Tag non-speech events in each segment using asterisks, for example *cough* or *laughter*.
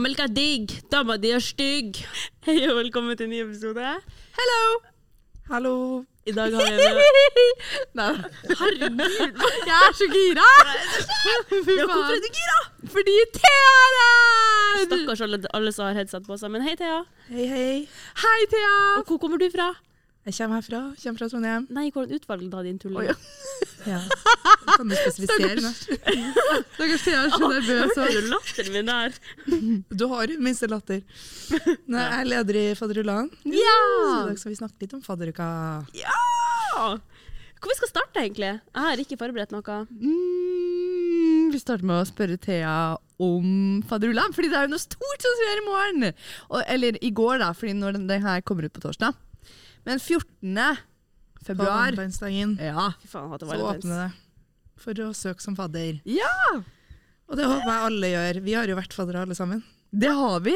Melka er digg, dama di er stygg. Hei og velkommen til en ny episode. Hello! Hallo. I dag har vi *laughs* med Herregud! jeg er så gira! Ja, hvorfor er du *laughs* gira? Fordi Thea er her! Stakkars alle, alle som har headset på seg. Men hei, Thea. Hei, hei. Hei, Thea! Og hvor kommer du fra? Jeg kommer herfra. Kommer fra Trondheim. Nei, hvordan utvalg da, din tulling? Oh, ja. Ja. *laughs* Kan du spesifisere meg? Stakkars Thea er så nervøs. Hørte du latteren min der? *laughs* Du har minste latter. Nei, jeg er leder i Fadderullaen. Så i dag skal vi snakke litt om fadderuka. Ja! Hvor vi skal starte, egentlig? Jeg har ikke forberedt noe. Mm, vi starter med å spørre Thea om fadderullan, fordi det er jo noe stort som skjer i morgen. Og, eller i går, da, fordi når den, den her kommer ut på torsdag. Men 14. Februar valentinsdagen Ja. Fy faen, det var så åpner det for å søke som fadder. ja! Og det håper jeg alle gjør. Vi har jo vært faddere alle sammen. Det har vi.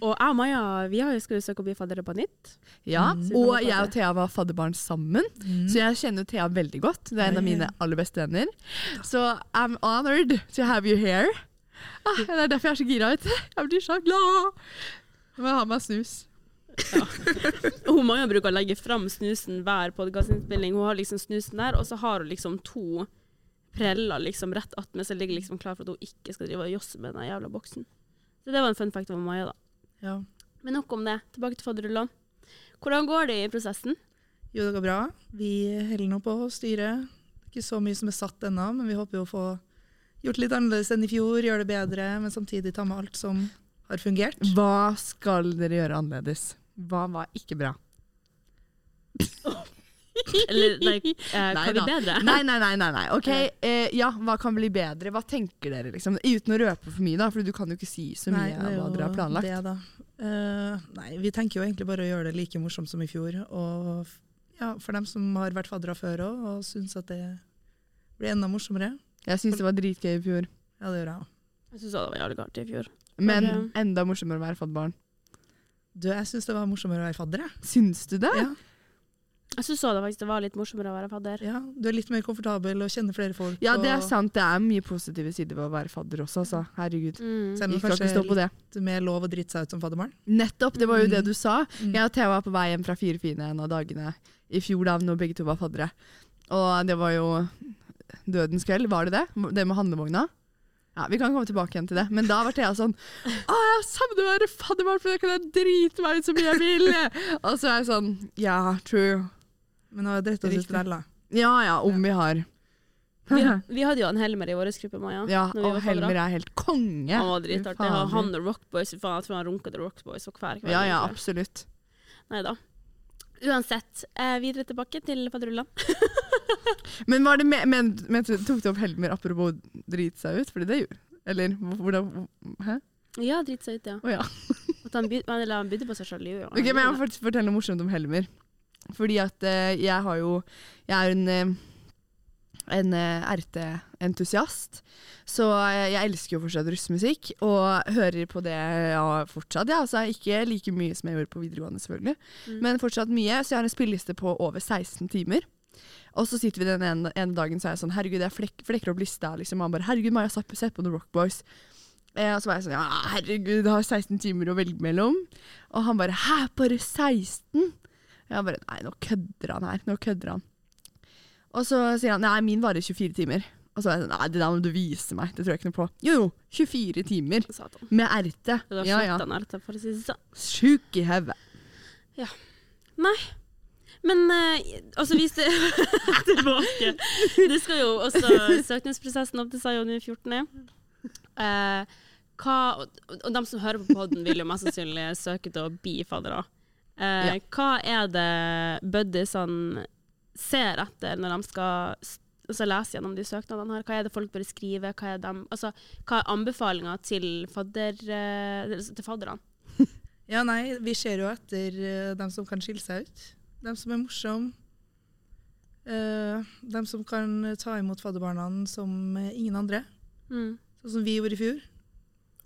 Og jeg og Maja vi har jo skulle søke å bli faddere på nytt. Ja, Mm. Og jeg og Thea var fadderbarn sammen, Mm. så jeg kjenner jo Thea veldig godt. Det er en av mine aller beste venner. Så I'm honored to have you here. Ah, det er derfor jeg er så gira. vet du. Jeg blir så glad. Jeg må ha meg snus. Hun Maja bruker å legge fram snusen hver podkastinnspilling. Hun har liksom snusen der, og så har hun liksom to preller liksom rett attmed, så ligger liksom klar for at hun ikke skal drive og josse med den jævla boksen. Så det var en fun fact om Maja, da. Ja. Men nok om det. Tilbake til fadderullene. Hvordan går det i prosessen? Jo, det går bra. Vi holder nå på å styre. Ikke så mye som er satt ennå, men vi håper jo å få gjort litt annerledes enn i fjor, gjøre det bedre, men samtidig ta med alt som har fungert. Hva skal dere gjøre annerledes? Hva var ikke bra? *laughs* Eller *laughs* nei, eh, Nei kan bli bedre? Nei, nei, nei. nei, nei. Ok, eh, ja, Hva kan bli bedre? Hva tenker dere? liksom? Uten å røpe for mye, da, for du kan jo ikke si så mye Nei, er hva dere har planlagt. Det, da. Uh, nei, vi tenker jo egentlig bare å gjøre det like morsomt som i fjor. Og ja, for dem som har vært faddere før òg, og syns at det blir enda morsommere. Jeg syns det var dritgøy i fjor. Ja, det gjør jeg òg. Jeg syns det var jævlig artig i fjor. Men enda morsommere å være fadderbarn. Du, jeg syns det var morsommere å være fadder, jeg. Syns du det? Ja, Jeg syns det faktisk det var litt morsommere å være fadder. ja, du er litt mer komfortabel og kjenner flere folk. Ja, det er og sant. Det er mye positive sider ved å være fadder også, altså. Herregud. Mm. Selv om det kanskje stå på det. litt mer lov å drite seg ut som fadderbarn. Nettopp, det var jo Mm. det du sa. Mm. Jeg og Thea var på vei hjem fra Fire fine en av dagene i fjor da når begge to var faddere. Og det var jo dødens kveld, var det det? Det med handlevogna? Ja, Vi kan komme tilbake igjen til det. Men da var Thea sånn Å, jeg savner å være fadderbarn, for da kan jeg drite meg ut så mye jeg vil. Og så er jeg sånn Ja, true. Men nå dritt oss ut vel, da. Ja ja, om vi har. Vi, vi hadde jo en Helmer i vår gruppe, Maja. Ja, og Helmer er helt konge. Han var dritartig. Han og Rockboys, faen, jeg tror han runka til Rockboys hver kveld. Ja ja, absolutt. Nei da. Uansett, eh, videre tilbake til fadderullan. *laughs* Men var det med, men, men, tok du opp Helmer apropos drite seg ut? Fordi det gjorde Eller hvordan Hæ? Ja, drit seg ut, ja. Oh, ja. *laughs* At han, by, eller han bydde på seg sjøl. Ok, men Jeg må fortelle noe morsomt om Helmer. Fordi at eh, jeg har jo Jeg er en, eh, en eh, RT-entusiast. Så eh, jeg elsker jo fortsatt russemusikk, og hører på det ja, fortsatt. Ja, altså Ikke like mye som jeg gjorde på videregående, selvfølgelig, Mm. men fortsatt mye. Så jeg har en spilleliste på over 16 timer. Og så sitter vi den ene, ene dagen så er jeg sånn Herregud, jeg flek, flekker opp lista. Liksom. Han bare Herregud, Maja, jeg på- sett på The Rock Boys. Eh, og så var jeg sånn Ja, herregud, jeg har 16 timer å velge mellom. Og han bare Hæ, bare 16? Jeg bare Nei, nå kødder han her. Nå kødder han. Og så sier han Nei, min varer 24 timer. Og så er jeg sånn Nei, det der må du vise meg. Det tror jeg ikke noe på. Jo, jo. 24 timer. Satan. Med RT. Det var Ja, ja. RT, for å si det sånn. Sjuk i hodet. Men eh, altså, hvis det *laughs* Tilbake. Det skal jo også Søknadsprosessen opp til nå 14. Eh, hva, og, de som hører på podden, vil jo mest sannsynlig søke til å bli faddere. Eh, Ja. Hva er det buddiesene ser etter når de skal altså, lese gjennom de søknadene her? Hva er det folk bør skrive? Hva er, dem, altså, hva er anbefalinga til, fadder, eh, til fadderne? *laughs* Ja, nei, vi ser jo etter eh, dem som kan skille seg ut. Dem som er morsomme. Uh, dem som kan ta imot fadderbarna som ingen andre. Mm. Sånn som vi gjorde i fjor.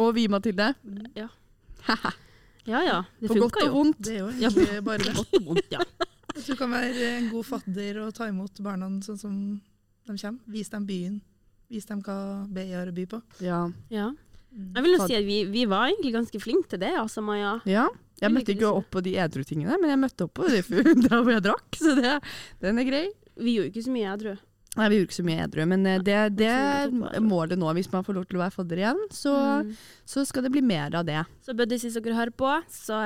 Og vi, Mathilde. Ja. *laughs* ja ja, det På godt funka og jo. vondt. Det er jo Ja, bare det. Godt og vondt, ja. *laughs* At du kan være en god fadder og ta imot barna sånn som de kommer. Vis dem byen. Vis dem hva BI har å by på. Ja. ja. Jeg vil jo si at vi, vi var egentlig ganske flinke til det, altså, Maja. Ja. Jeg møtte ikke opp på de edru tingene, men jeg møtte opp på det *laughs* der hvor jeg drakk, så det, den er grei. Vi gjorde ikke så mye edru. Nei, vi gjorde ikke så mye edru, men eh, det, det er målet nå. Hvis man får lov til å være fadder igjen, så, Mm. så skal det bli mer av det. Så buddies, hvis dere hører på, så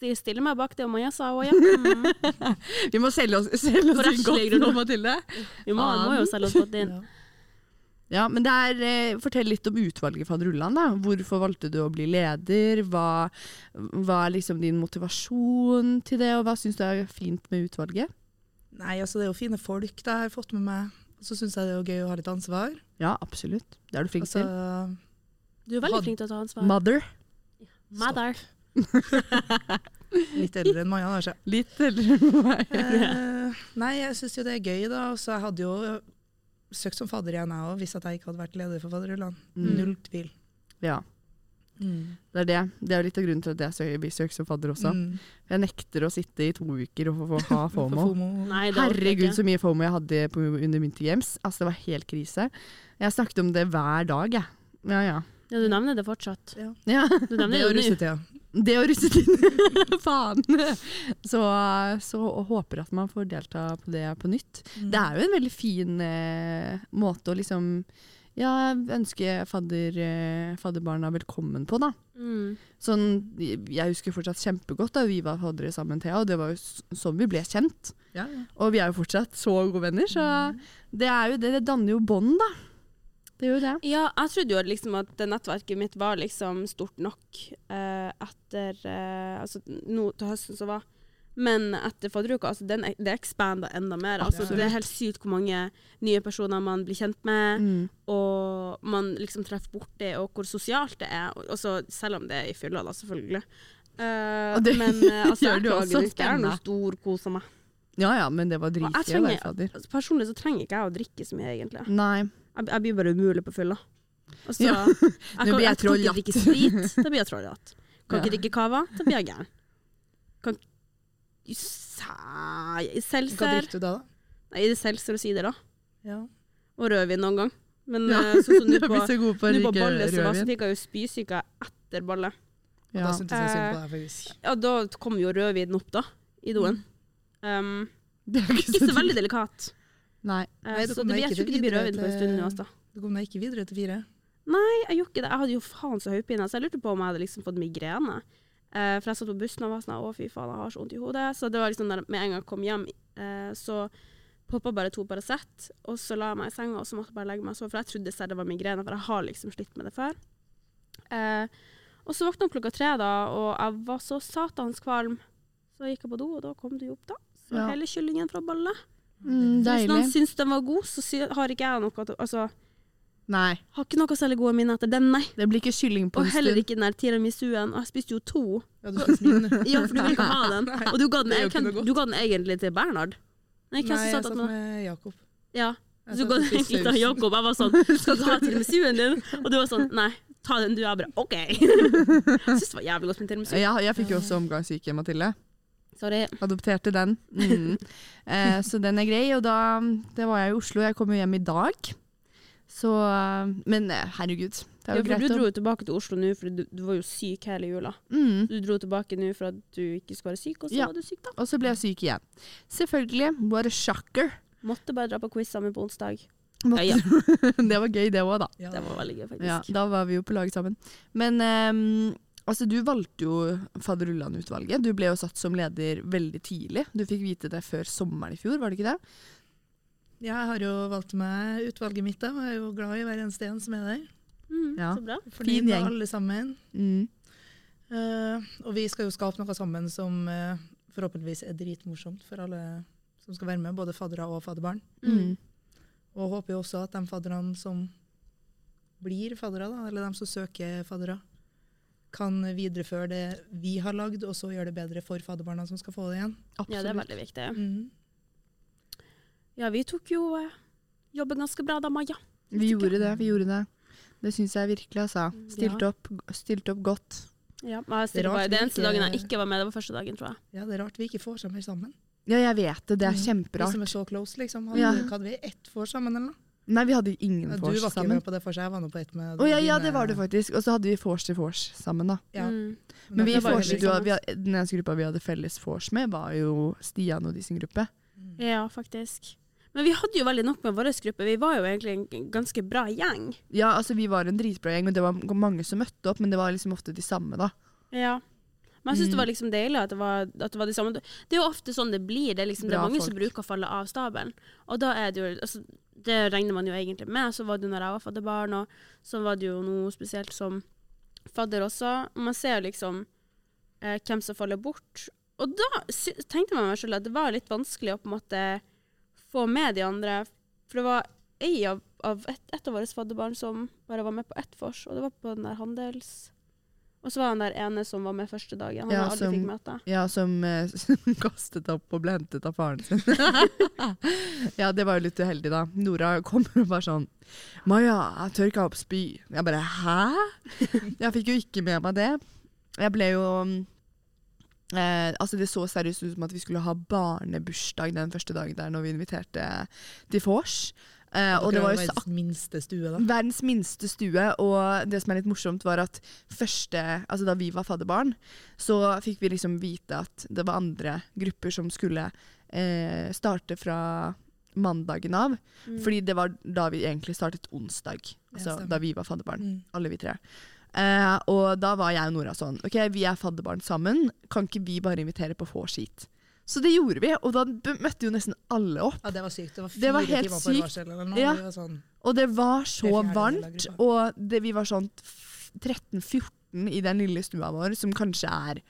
det- sti- stiller meg bak det Maja sa òg, ja. Mm. *laughs* Vi må selge oss, selge oss inn godt nå, Mathilde. Vi må, må jo selge oss godt inn. Ja. *laughs* Ja, men det er, eh, Fortell litt om utvalget Fadderullan. da. Hvorfor valgte du å bli leder? Hva, hva er liksom din motivasjon til det, og hva syns du er fint med utvalget? Nei, altså det er jo fine folk da, jeg har fått med meg. Så syns jeg det er gøy å ha litt ansvar. Ja, absolutt. Det er du flink Altså, til. Du er veldig flink til å ta ansvar. Mother. Mother. *laughs* litt eldre enn Maja, kanskje. Litt eller meg. Eh, nei, jeg syns jo det er gøy, da. Så jeg hadde jo søkt som fadder igjen, jeg òg, hvis at jeg ikke hadde vært leder for Fadderullan. Mm. Null tvil. Ja, det er det. Det er litt av grunnen til at jeg søker vil søke som fadder også. Mm. Jeg nekter å sitte i to uker og få, få ha *laughs* FOMO. FOMO. Nei, det Herregud, så mye FOMO jeg hadde på, under Winter Games. Altså, det var helt krise. Jeg snakket om det hver dag, jeg. Ja, ja. Ja, du nevner det fortsatt. Ja. ja. Du nevner Det det jo jo russetida. Det og russetiden. *laughs* Faen. Så, så og håper at man får delta på det på nytt. Mm. Det er jo en veldig fin eh, måte å liksom ja, ønske fadder, eh, fadderbarna velkommen på, da. Mm. Sånn, jeg husker fortsatt kjempegodt da vi var faddere sammen, Thea, og det var jo sånn vi ble kjent. Ja, ja. Og vi er jo fortsatt så gode venner, så det, er jo det, det danner jo bånd, da. Det gjør det. Ja, jeg trodde jo liksom at nettverket mitt var liksom stort nok eh, etter eh, Altså nå til høsten som var. Men etter fadderuka, altså den, det ekspanda enda mer. Altså, det er helt sykt hvor mange nye personer man blir kjent med, Mm. og man liksom treffer borti, og hvor sosialt det er. Også, selv om det er i fylla, da, selvfølgelig. Uh, det men eh, *laughs* altså, jeg det klager ikke. Jeg er noe stor, koser meg. Ja ja, men det var dritgøy å være fadder. Altså, Personlig så trenger ikke jeg å drikke så mye, egentlig. Nei. Jeg, jeg blir bare umulig på fylla. Altså, så- Ja. jeg Nå *laughs* kan, blir jeg jeg kan ikke drikke sprit, da blir jeg trolljat. Kan ikke drikke cava, da blir jeg gæren. Kan Seltzer Hva drikker du da, da? Nei, det er seltzer og sider, da. Ja. Og rødvin noen gang. Men Ja. eh, sånn som *laughs* nå på, på nå på ballet, så, så fikk jeg jo spysyke etter ballet. Ja. Da syntes jeg synd på deg, faktisk. Ja, da kom jo rødvinen opp, da. I doen. Um, Det er ikke så veldig delikat. Nei. Eh, Nei, så det, jeg tror ikke det blir rødvin på en stund nå. Altså. Du kom deg ikke videre til fire. Nei, jeg gjorde ikke det. Jeg hadde jo faen så hodepine, så jeg lurte på om jeg hadde liksom fått migrene. Eh, for jeg satt på bussen og var sånn å fy faen, jeg har så vondt i hodet. Så det var liksom der, med en gang jeg kom hjem, eh, så poppa bare to Paracet, og så la jeg meg i senga og så måtte jeg bare legge meg og sove, for jeg trodde selv det var migrene, for jeg har liksom slitt med det før. Eh, og så våkna jeg klokka tre, da, og jeg var så satans kvalm. Så gikk jeg på do, og da kom du jo opp, da. Så Ja. hele kyllingen fra ballet. Mm, Hvis noen deilig. syns den var god, så har ikke jeg noe Altså, Nei. har ikke noe særlig gode minner etter den, nei. Det blir ikke kylling på Og heller ikke den der tiramisuen. Jeg spiste jo to. Ja, du spiste min. *laughs* Ja, for du vil ikke ha den. *laughs* Og du ga den, er jeg, kan, du ga den egentlig til Bernhard. Nei, Nei, jeg satt med Jakob. Ja. Så du ga den egentlig til. Jakob. Jeg var sånn Skal du ha tiramisuen din? Og du var sånn Nei, ta den du. *laughs* Jeg bare OK. Jeg syns det var jævlig godt med tiramisu. Ja, jeg fikk jo også omgangssyke, Mathilde. Sorry. Adopterte den. Mm. *laughs* Eh, så den er grei. Og da det var jeg i Oslo. Jeg kom jo hjem i dag. Så Men eh, herregud. Det er Ja, jo for du dro jo tilbake til Oslo nå, for du, du var jo syk hele jula. mm. Du dro tilbake nå for at du ikke skulle være syk, og så Ja. var du syk, da. Og så ble jeg syk igjen. Selvfølgelig. What a shocker. Måtte bare dra på quiz sammen på onsdag. Ja, ja. *laughs* det var gøy, det òg, da. Ja. Det var veldig gøy, faktisk. Ja, da var vi jo på lag sammen. Men ehm, altså, du valgte jo Faderullan-utvalget. Du ble jo satt som leder veldig tidlig. Du fikk vite det før sommeren i fjor, var det ikke det? Ja, Jeg har jo valgt meg utvalget mitt, da, og jeg er jo glad i hver eneste en som er der. Mm, Ja. Så bra. Fordi Fin gjeng. alle sammen. Mm. Uh, og vi skal jo skape noe sammen som uh, forhåpentligvis er dritmorsomt for alle som skal være med, både faddere og fadderbarn. Mm. Og håper jo også at de fadderne som blir faddere, eller de som søker faddere, kan videreføre det vi har lagd, og så gjøre det bedre for fadderbarna som skal få det igjen. Absolutt. Ja, det er veldig viktig. Mm. Ja, vi tok jo eh, jobben ganske bra da, Maja. Vi gjorde det, vi gjorde det. Det syns jeg virkelig, altså. Stilte opp, stilte opp godt. Ja, men jeg Det er vi det eneste ikke- dagen jeg ikke var med, det var første dagen, tror jeg. Ja, det er rart vi ikke får seg mer sammen. Ja, jeg vet det. Det er kjemperart. Vi kjemperart. som er så close, liksom. Hadde, Ja. hadde vi ett vors sammen, eller noe? Nei, vi hadde ingen Du var ikke sammen. med på det for jeg var nå på ett med oh, ja, ja, det var det faktisk. Og så hadde vi vors til vors sammen, da. Ja. Mm. Men vorset ikke- vi hadde, Den eneste gruppa vi hadde felles vors med, var jo Stian og de sin gruppe. Ja, faktisk. Men vi hadde jo veldig nok med vår gruppe. Vi var jo egentlig en ganske bra gjeng. Ja, altså vi var en dritbra gjeng, og det var mange som møtte opp, men det var liksom ofte de samme, da. Ja. Men jeg syns Mm. det var liksom deilig at det var, at det var de samme. Det er jo ofte sånn det blir. Det er, liksom, det er mange mange som bruker å falle av stabelen. Og da er det jo altså, Det regner man jo egentlig med. Så var det jo når jeg var fadderbarn, og så var det jo noe spesielt som fadder også. Man ser liksom eh, hvem som faller bort. Og da tenkte man meg selv at det var litt vanskelig å på en måte få med de andre. For det var ei av, av et, et av våre fadderbarn som bare var med på ett vors, og det var på den der handels... Og så var han der ene som var med første dagen. Han Ja, aldri som- fikk møte. Ja, som eh, *laughs* kastet opp og ble hentet av faren sin. *laughs* ja, det var jo litt uheldig, da. Nora kommer og bare sånn Maja, jeg tørka opp spy. Jeg bare hæ? Jeg fikk jo ikke med meg det. Jeg ble jo eh, Altså, det så seriøst ut som at vi skulle ha barnebursdag den første dagen der når vi inviterte til vors. Eh, og det var jo verdens minste stue, da. Verdens minste stue, og det som er litt morsomt, var at første, altså da vi var fadderbarn, så fikk vi liksom vite at det var andre grupper som skulle eh, starte fra mandagen av. Mm. Fordi det var da vi egentlig startet onsdag, altså ja, da vi var fadderbarn. Mm. Alle vi tre. Eh, og da var jeg og Nora sånn OK, vi er fadderbarn sammen, kan ikke vi bare invitere på vors hit? Så det gjorde vi, og da møtte jo nesten alle opp. Ja, det var sykt. Det var Det var helt timer sykt. forvarsel eller noe. Ja. Det var sånn, Og det var så det varmt, og det, vi var sånn 13-14 i den lille stua vår, som kanskje er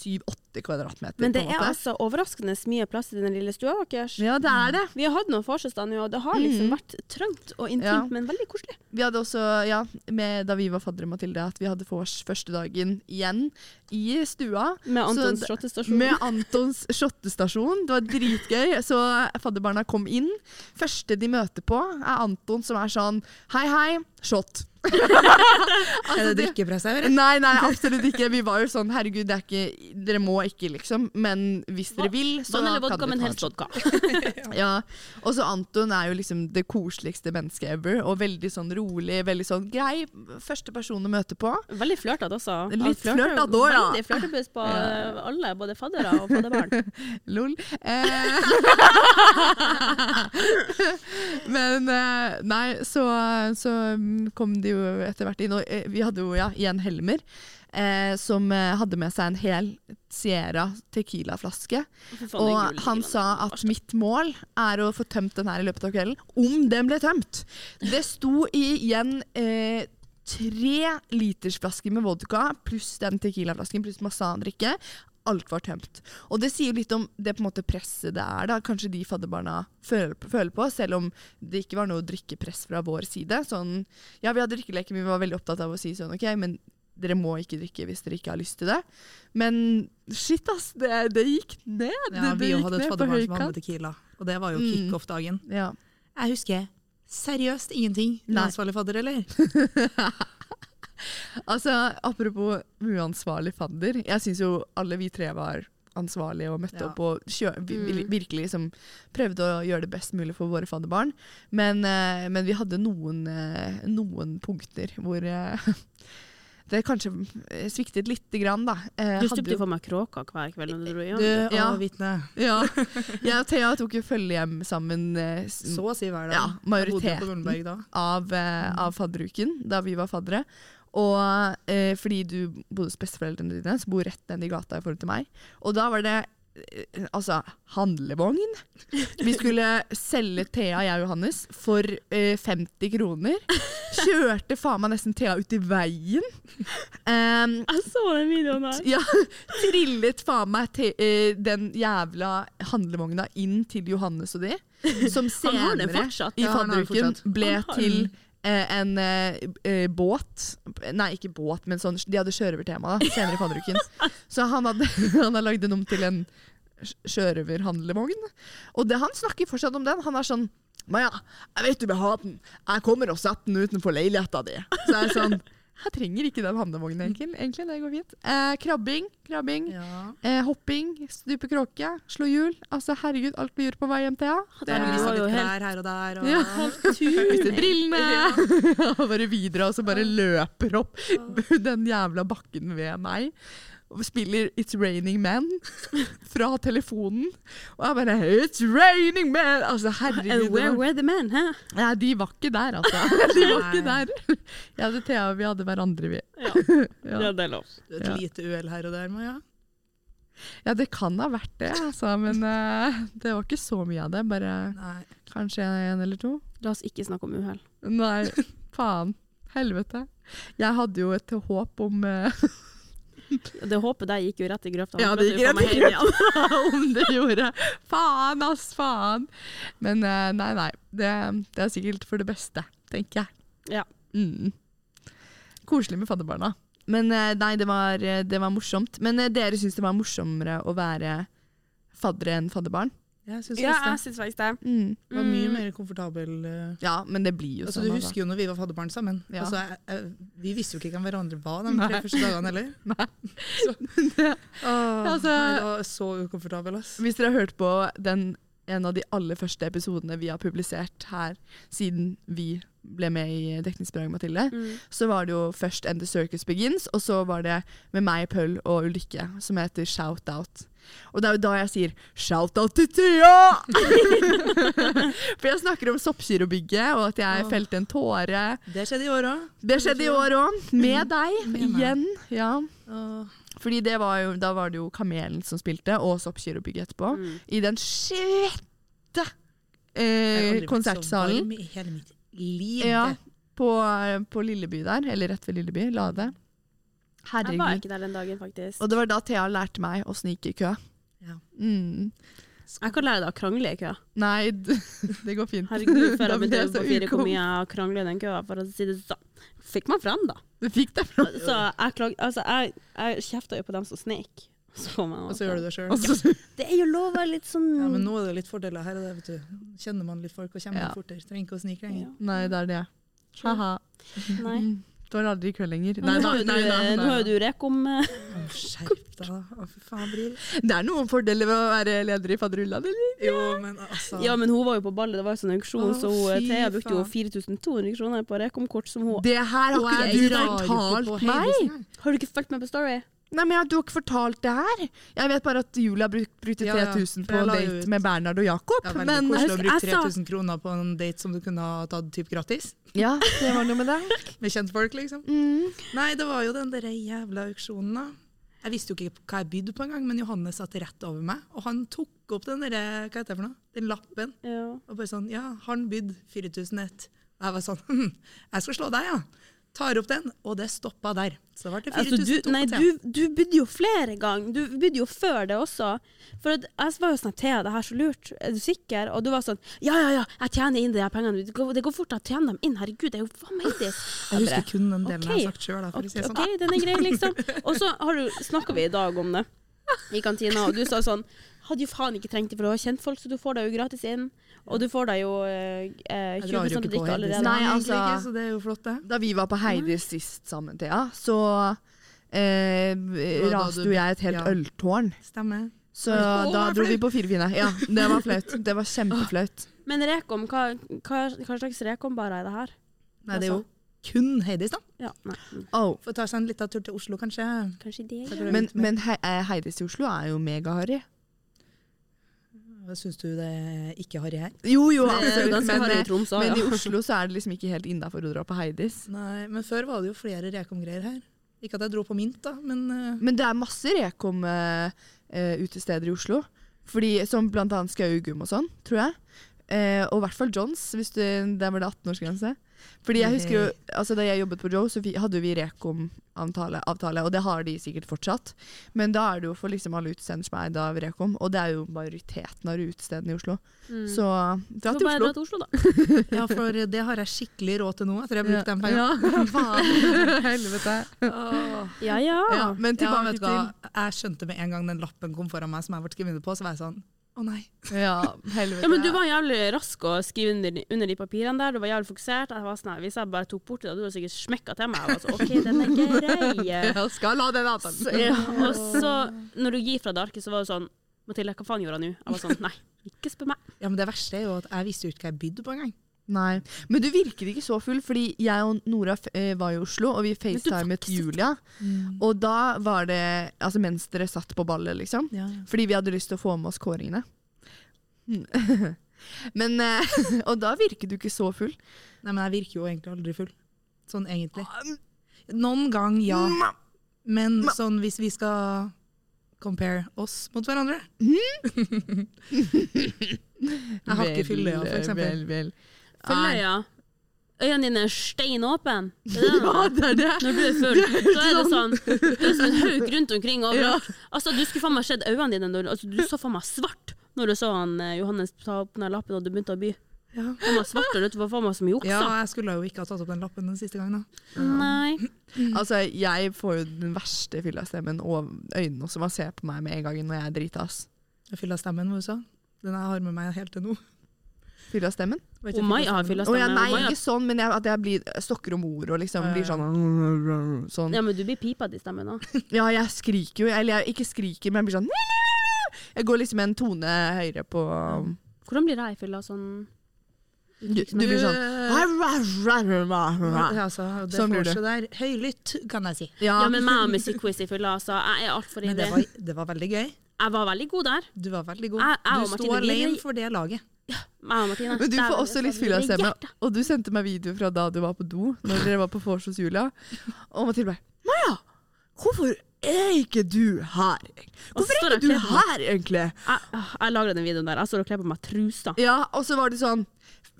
7-8 kvadratmeter. Men det er altså overraskende mye plass i den lille stua deres. Ja, det er det. Vi har hatt noen vorses og det har liksom mm. vært trangt og intimt, Ja. men veldig koselig. Vi hadde også, ja, med, da vi var faddere, Mathilde, at vi hadde vors første dagen igjen i stua. Med Antons shottestasjon. Med Antons shottestasjon. Det var dritgøy. Så fadderbarna kom inn. Første de møter på, er Anton som er sånn Hei, hei, shot. *laughs* Er det drikkepress her? Nei, nei, *laughs* absolutt ikke. Vi var jo sånn Herregud, det er ikke, dere må ikke, liksom. Men hvis dere vil, så Vann eller kan vodka, men helst vodka. Ja. Og så Anton er jo liksom det koseligste mennesket ever. Og veldig sånn rolig, veldig sånn grei. Første person å møte på. Veldig flørtete også. Litt flørtete også, ja. Veldig flørtebuss på *laughs* Ja. alle, både faddere og fadderbarn. Lol. Eh. Men eh, nei, så, så kom de jo etter hvert inn. Og eh, vi hadde jo ja, igjen Helmer, eh, som eh, hadde med seg en hel Sierra Tequila-flaske. Og han sa at mitt mål er å få tømt den her i løpet av kvelden. Om den ble tømt! Det sto igjen eh, tre litersflasker med vodka pluss den tequila-flasken pluss masse annen drikke. Alt var tømt. Og det sier jo litt om det på en måte presset det er, da. Kanskje de fadderbarna føler, føler på, selv om det ikke var noe drikkepress fra vår side. Sånn, ja, vi hadde drikkeleker, men vi var veldig opptatt av å si sånn OK, men dere må ikke drikke hvis dere ikke har lyst til det. Men shit, ass. Det, det gikk ned. Ja, det, det vi gikk hadde et fadderbarn som hadde. Tequila, og det var jo Mm. kickoff-dagen. Ja. Jeg husker seriøst ingenting. Du ansvarlig fadder, eller? *laughs* Altså, apropos uansvarlig fadder. Jeg syns jo alle vi tre var ansvarlige og møtte Ja. opp og kjø vi- vi- Mm. virkelig liksom prøvde å gjøre det best mulig for våre fadderbarn. Men, eh, men vi hadde noen, eh, noen punkter hvor eh, *laughs* det kanskje sviktet lite grann, da. Eh, Du stupte jo- for meg kråka hver kveld når du dro hjem. Du Ja. vitne. Ja. *laughs* Jeg og Thea tok jo følge hjem sammen eh, Så å si hver dag. Ja, majoriteten. Av, eh, av fadderuken da vi var faddere. Og eh, fordi du bodde hos besteforeldrene dine, som bor rett ned i gata i forhold til meg. Og da var det eh, altså handlevogn. Vi skulle selge Thea, jeg og Johannes, for eh, 50 kroner. Kjørte faen meg nesten Thea ut i veien. Um, Jeg så den videoen der. ja, trillet faen meg te, eh, den jævla handlevogna inn til Johannes og de. Som senere fortsatt. i fortsatt. ble til en eh, eh, båt. Nei, ikke båt, men sånn, de hadde sjørøvertema senere i fadderuken. *laughs* Så han hadde, *laughs* han hadde lagd den om til en sj- sjørøverhandlevogn. Og det, han snakker fortsatt om den. Han er sånn Maja, jeg vet du vil ha den. Jeg kommer og setter den utenfor leiligheta di. Så jeg er sånn Jeg trenger ikke den handlevognen, egentlig. egentlig det går fint. Eh, krabbing, krabbing. Ja. Eh, hopping, stupe kråke, slå hjul. Altså, herregud, alt vi gjorde på vei hjem til ja. Det er liksom litt klær her og der. Og, Ja. Mistet *laughs* brillene. *laughs* Ja, bare videre, og så bare løper opp *laughs* den jævla bakken ved meg. Spiller It's Raining Men *laughs* fra telefonen. Og jeg bare It's raining men! Altså, herregud. And where were the men? Hæ? Ja, de var ikke der, altså. *laughs* De var ikke der. Jeg hadde Thea, og vi hadde hverandre, vi. Ja, *laughs* Ja. det er lov. Et Ja. lite uhell her og der, Maja. Ja, det kan ha vært det, altså. Men uh, det var ikke så mye av det. Bare Nei. kanskje en eller to. La oss ikke snakke om uhell. Nei, faen. Helvete. Jeg hadde jo et håp om eh, *laughs* Det håpet der gikk jo rett i grøfta. Ja, det gikk rett i grøfta *laughs* om det gjorde. Faen, ass, faen. Men eh, nei, nei. Det, det er sikkert for det beste, tenker jeg. Ja. Mm. Koselig med fadderbarna. Men eh, nei, det var, eh, det var morsomt. Men dere syns det var morsommere å være faddere enn fadderbarn? Jeg syns Ja, det jeg syns faktisk det. Mm. var mye Mm. mer komfortabel. eh, Ja, men det blir jo Altså, sånn. du husker jo når vi var fadderbarn sammen. Ja. Altså, jeg, jeg, vi visste jo ikke hvem hverandre var de tre første dagene heller. *laughs* Nei. *laughs* *laughs* Så, Altså- jeg var så ukomfortabel, ass. Hvis dere har hørt på den, en av de aller første episodene vi har publisert her siden vi ble med i Dekningsbidrag Mathilde, Mm. så var det jo først And the Circus Begins, og så var det med meg, Pøll og Ulrikke, som heter Shout Out. Og det er jo da jeg sier 'shout out til Thea'! For jeg snakker om Soppgirobygget, og at jeg felte en tåre. Det skjedde i år òg. Det skjedde i år òg, med deg igjen. Ja. Fordi det var jo, da var det jo Kamelen som spilte, og Soppgirobygget etterpå. Mm. I den svette eh, konsertsalen. i hele mitt liv. Ja, på, på Lilleby der, eller rett ved Lilleby. Lade. Jeg var ikke der den dagen, faktisk. Og det var da Thea lærte meg å snike i kø. Ja. Mm. Jeg kan lære deg å krangle i kø. Nei, *laughs* det går fint. Herregud, før jeg begynte på fire, hvor mye jeg krangler i den køa, for å si det sånn. Fikk meg frem, da. Du fikk deg fram? Så jeg, klag, altså, jeg, jeg kjefta jo på dem som snek. Så man, Og så gjør du det sjøl. Ja. Det er jo lov å være litt sånn Ja, men nå er det litt fordeler her vet du. Kjenner man litt folk og kommer Ja. fortere. Trenger ikke å snike lenger. Ja. Nei, det er det. Ha-ha. Nei. Du har aldri kø lenger. Nei, nei, nei, nei, nå har jo du Rekom om Å, Skjerp deg, da. Fy faen, Bril. Det er noen fordeler ved å være leder i Fadderullaen, eller? Jo, men altså Ja, men hun var jo på ballet, det var jo sånn auksjon, så hun, fy Thea brukte jo 4200 kroner på rekomkort som hun Det her har du fortalt meg! Har du ikke fulgt med på Story? Nei, men jeg- Du har ikke fortalt det her. Jeg vet bare at Julia bruk, brukte Ja, ja, 3000 på en date ut. med Bernhard og Jakob. Ja, veldig men koselig å bruke husker- jeg sa- 3000 kroner på en date som du kunne ha tatt typ gratis. ja, det var noe med det. *laughs* Med kjentfolk, liksom. Mm. Nei, det var jo den der jævla auksjonen, da. Jeg visste jo ikke hva jeg bydde på engang, men Johannes satt rett over meg. Og han tok opp den der, hva heter det for noe? Den lappen. Ja. Og bare sånn, ja, han bydde 4001. Og jeg var sånn, *laughs* hm, jeg skal slå deg, ja. Tar opp den, og det stoppa der. Så det ble Altså, du, nei, du, du bydde jo flere ganger. Du bydde jo før det også. For jeg var jo sånn Thea, det her er så lurt. Er du sikker? Og du var sånn Ja, ja, ja, jeg tjener inn de her pengene. Det går, det går fort å tjene dem inn. Herregud, det er jo faen meg det. Jeg husker kun den delen jeg har sagt sjøl, for å si det OK, sånn. den er grei, liksom. Og så har snakka vi i dag om det i kantina, og du sa sånn Hadde jo faen ikke trengt det, for du har kjentfolk, så du får deg jo gratis inn. Og du får deg jo eh, eh, Jeg drar 20 jo ikke på drikke Heidis, allerede. Nei, altså- ikke, så det er jo flott, det. Da vi var på Heidis sist sammen, Thea, så eh, da raste jo jeg et helt ja. øltårn. Stemmer. Så Å, da dro vi på Firefine. Ja, det var flaut. Det var kjempeflaut. *laughs* Men Rekom, hva, hva, hva slags rekom bare er det her? Nei, det er jo kun Heidis, da. Ja, nei. Oh. Får ta seg en liten tur til Oslo, kanskje. Kanskje det. Ja. Men, men He eh, Heidis i Oslo er jo megaharry. Syns du det ikke harry her? Jo, jo, absolutt. Men, Troms, i eh, Tromsø, men i. Oslo så er det liksom ikke helt innafor å dra på Heidis. Nei, men før var det jo flere Rekom-greier her. Ikke at jeg dro på Mint, da, men eh, Men det er masse Rekom-utesteder i Oslo. Fordi, som blant annet Skaugum og sånn, tror jeg. Eh, og i hvert fall Johns, hvis du, der var det 18-årsgrense. Fordi jeg husker jo, altså Da jeg jobbet på Joe, så hadde vi Rekom-avtale, og det har de sikkert fortsatt. Men da er det jo for liksom alle utesteder som er eid av Rekom, og det er jo majoriteten av utestedene i Oslo. Mm. Så dra Så til Oslo. til Oslo, da. *laughs* Ja, for det har jeg skikkelig råd til nå, etter jeg har brukt den pengene. Ja. *laughs* Helvete. Ja, ja. Ja, men Ja, tilbake vet du hva? til Jeg skjønte med en gang den lappen kom foran meg som jeg ble skrevet på, så var jeg sånn Å nei. Ja, *laughs* helvete. Ja, men du var jævlig rask å skrive under, under de papirene der. Du var jævlig fokusert. Jeg var sånn, her, Hvis jeg bare tok bort det, hadde du sikkert smekka til meg. Jeg var så, OK, den er *laughs* grei. Jeg skal la den avtalen. Så, ja, og så, når du gir fra det arket, så var det sånn Mathilde, hva faen gjorde jeg nå? Jeg var sånn, nei, ikke spør meg. Ja, men det verste er jo at jeg visste jo ikke hva jeg bydde på engang. Nei, men du virker ikke så full, fordi jeg og Nora f- eh, var i Oslo, og vi facetimet Julia. Mm. Julia. Og da var det Altså mens dere satt på ballet, liksom. Ja, ja. Fordi vi hadde lyst til å få med oss kåringene. *laughs* Men eh, *laughs* Og da virker du ikke så full. Nei, men jeg virker jo egentlig aldri full. Sånn egentlig. Noen gang, ja. Men sånn hvis vi skal compare oss mot hverandre *laughs* Jeg har ikke ja, for eksempel. Vel, vel. Følgeøya. Øynene dine er stein åpne. Det er *laughs* det. Ja, det er det. Når du er full, så er det sånn Du er som en hauk rundt omkring *laughs* overalt. Altså, du skulle faen meg sett øynene dine. Når, altså, du så faen meg svart når du så han eh, Johannes ta opp den lappen og du begynte å by. Ja. Meg svart, og var faen meg som juksa. ja, jeg skulle jo ikke ha tatt opp den lappen den siste gangen. da. Nei. *clears throat* Altså, jeg får jo den verste fyllastemmen og øynene også. Man ser på meg med en gang når jeg er drita, ass. Fylla stemmen, hva du sa. Den jeg har med meg helt til nå. Fyllastemmen? stemmen? du Og Mai har fylla stemmen. Oh, ja, nei, oh, ikke sånn, men jeg, at jeg blir, stokker om ord og liksom Ja, ja, blir sånn Sånn. Ja, men du blir pipet i stemmen òg. *laughs* Ja, jeg skriker jo. Eller jeg ikke skriker, men jeg blir sånn Jeg går liksom en tone høyere på Hvordan blir jeg fylla sånn Du, du blir sånn Ja, altså, det Sånn blir får det. der høylytt, kan jeg si. Ja, men meg og musikkquiz i fylla, altså. Jeg er altfor Men det var, det var veldig gøy. Jeg var veldig god der. Du var veldig god. Jeg- jeg du sto alene for det laget. Meg og Martine. Men du får også litt hjerte. Og du sendte meg video fra da du var på do, når dere var på vors hos Julia. Og Mathilde bare Maja, hvorfor er ikke du her? Hvorfor er ikke du her, egentlig? Jeg, jeg lagra den videoen der. Jeg står og kler på meg trusa. Ja, og så var det sånn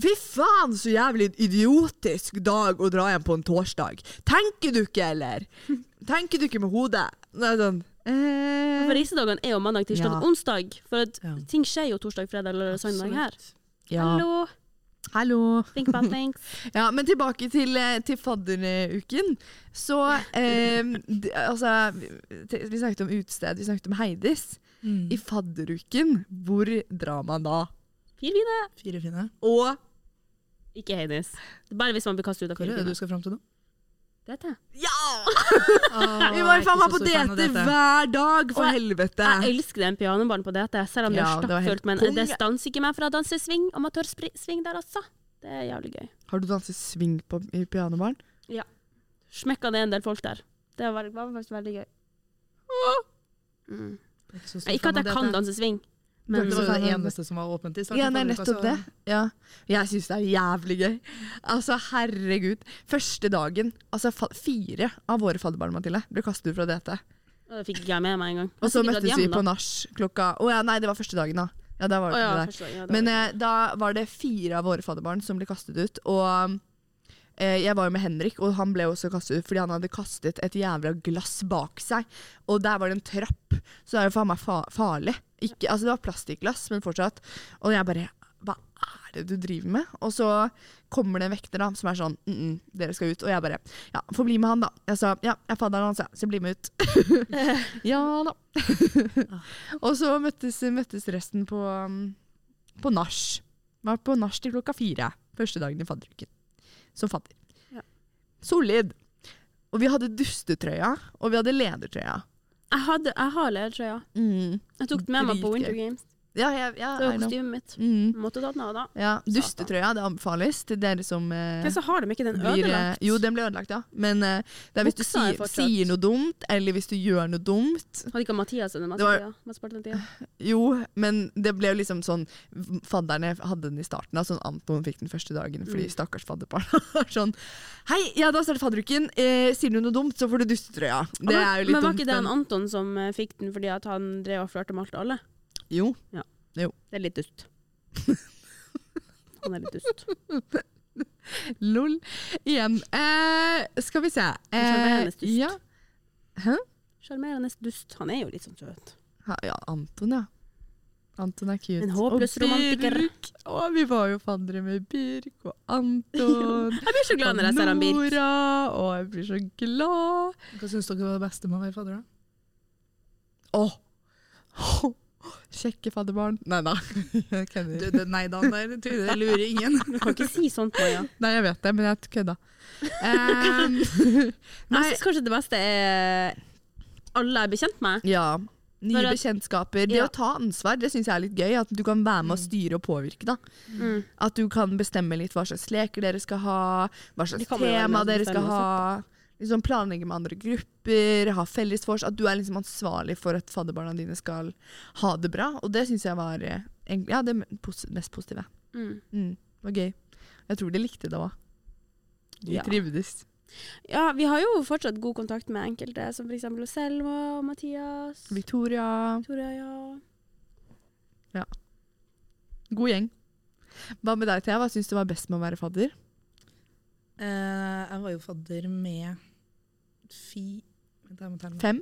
Fy faen, så jævlig idiotisk dag å dra hjem på en torsdag. Tenker du ikke, eller? Tenker du ikke med hodet? Nei, sånn eh, For reisedagene er jo mandag, tirsdag, Ja. onsdag. For at Ja. ting skjer jo torsdag, fredag eller søndag her. ja. Hallo, Hallo. think about things. *laughs* Ja, men tilbake til, eh, til fadderuken. Så eh, Altså, vi snakket om utested, vi snakket om Heidis. Mm. I fadderuken, hvor drar man da? Fire fine. Fire fine. Og Ikke Heidis. Bare hvis man blir kastet ut av fire er det du skal fram til nå? Det vet jeg. ja! Vi var jo faen meg på DT hver dag, for Og jeg- helvete! Jeg elsker den pianobaren på DT, selv om Ja, det er stappfullt. Men det stanser ikke meg fra å danse swing, amatørsving der, altså. Det er jævlig gøy. Har du danset swing på, i pianobaren? Smekka det en del folk der. Det var, var faktisk veldig gøy. Mm. Ikke at jeg kan danse swing, men Det var jo det eneste som var åpent i starten. Ja, uka, nettopp det. Ja. Jeg syns det er jævlig gøy. Altså, herregud. Første dagen Altså, fire av våre fadderbarn, Mathilde, ble kastet ut fra DT. det fikk ikke jeg med meg engang. Og så møttes vi på nach klokka Å ja, nei, det var første dagen, da. Ja, da var det oh, ja, det der. Dag, ja, Men eh, da var det fire av våre fadderbarn som ble kastet ut. Og eh, jeg var jo med Henrik, og han ble også kastet ut fordi han hadde kastet et jævla glass bak seg. Og der var det en trapp, så det er jo faen meg farlig. Ikke, altså det var plastikkglass, men fortsatt. Og jeg bare Hva er det du driver med? Og så kommer det en vekter da, som er sånn N -n, Dere skal ut. Og jeg bare Ja, få bli med han, da. Jeg sa ja, jeg er fadderen hans, så bli med ut. *laughs* ja da. *laughs* og så møttes, møttes resten på, på nach. Var på nach til klokka fire. Første dagen i fadderuken. Som fadder. Ja. Solid. Og vi hadde dustetrøya, og vi hadde ledertrøya. Jeg, hadde, jeg har ledertrøya. Mm. Jeg tok den med meg på. Winter Games. Ja, jeg, ja, Det var kostymet mitt. Mm. Måtte ta den av da. ja. Dustetrøya, det anbefales til dere som eh, Men så har de ikke den blir, eh, ødelagt? Jo, den ble ødelagt, ja. Men eh, det er hvis du Buksa du sier, sier noe dumt, eller hvis du gjør noe dumt. Hadde ikke Mathias den mesteparten av tida? Jo, men det ble jo liksom sånn Fadderne hadde den i starten, da, sånn Anton fikk den første dagen fordi Mm. stakkars fadderbarn *laughs* var sånn Hei, ja, da starter fadderuken. Eh, sier du noe dumt, så får du dustetrøya. Det men, er jo litt dumt. men var ikke det men- Anton som eh, fikk den fordi at han drev og flørta med alt og alle? Jo. Det er litt dust. Han er litt dust. Lol. Igjen. Eh, skal vi se. Eh, dust. ja. Sjarmerende dust. Han er jo litt sånn søt. Ha, ja, Anton, ja. Anton er cute. En håpløs romantiker. Birk. Å, vi var jo faddere med Birk og Anton. *laughs* Jeg blir så glad når jeg ser han Birk. Nora, og jeg blir så glad. Hva syns dere var det beste med å være fadder? da? Åh. Kjekke fadderbarn. Nei da. *laughs* Jeg kødder. du, nei da, der tror jeg lurer ingen. Du kan ikke si sånt, Maja. *laughs* Nei, jeg vet det, men jeg kødda. Um, *laughs* Jeg syns kanskje det beste er alle jeg er bekjent med. ja. Nye at- bekjentskaper. Det Ja. å ta ansvar, det syns jeg er litt gøy. At du kan være med og styre og påvirke. da. Mm. At du kan bestemme litt hva slags leker dere skal ha, hva slags tema dere skal ha. ha. Liksom Planlegge med andre grupper, ha felles vors. At du er liksom ansvarlig for at fadderbarna dine skal ha det bra. Og det syns jeg var eh, ja, det mest positive. Mm. Mm, det var gøy. Jeg tror de likte det òg. De Ja. trivdes. Ja, vi har jo fortsatt god kontakt med enkelte, som f.eks. Selma og Mathias. Victoria. Victoria, ja. ja. God gjeng. Hva med deg, Thea? Hva syns du var best med å være fadder? Uh, jeg var jo fadder med fi... Vent, jeg må telle. Fem?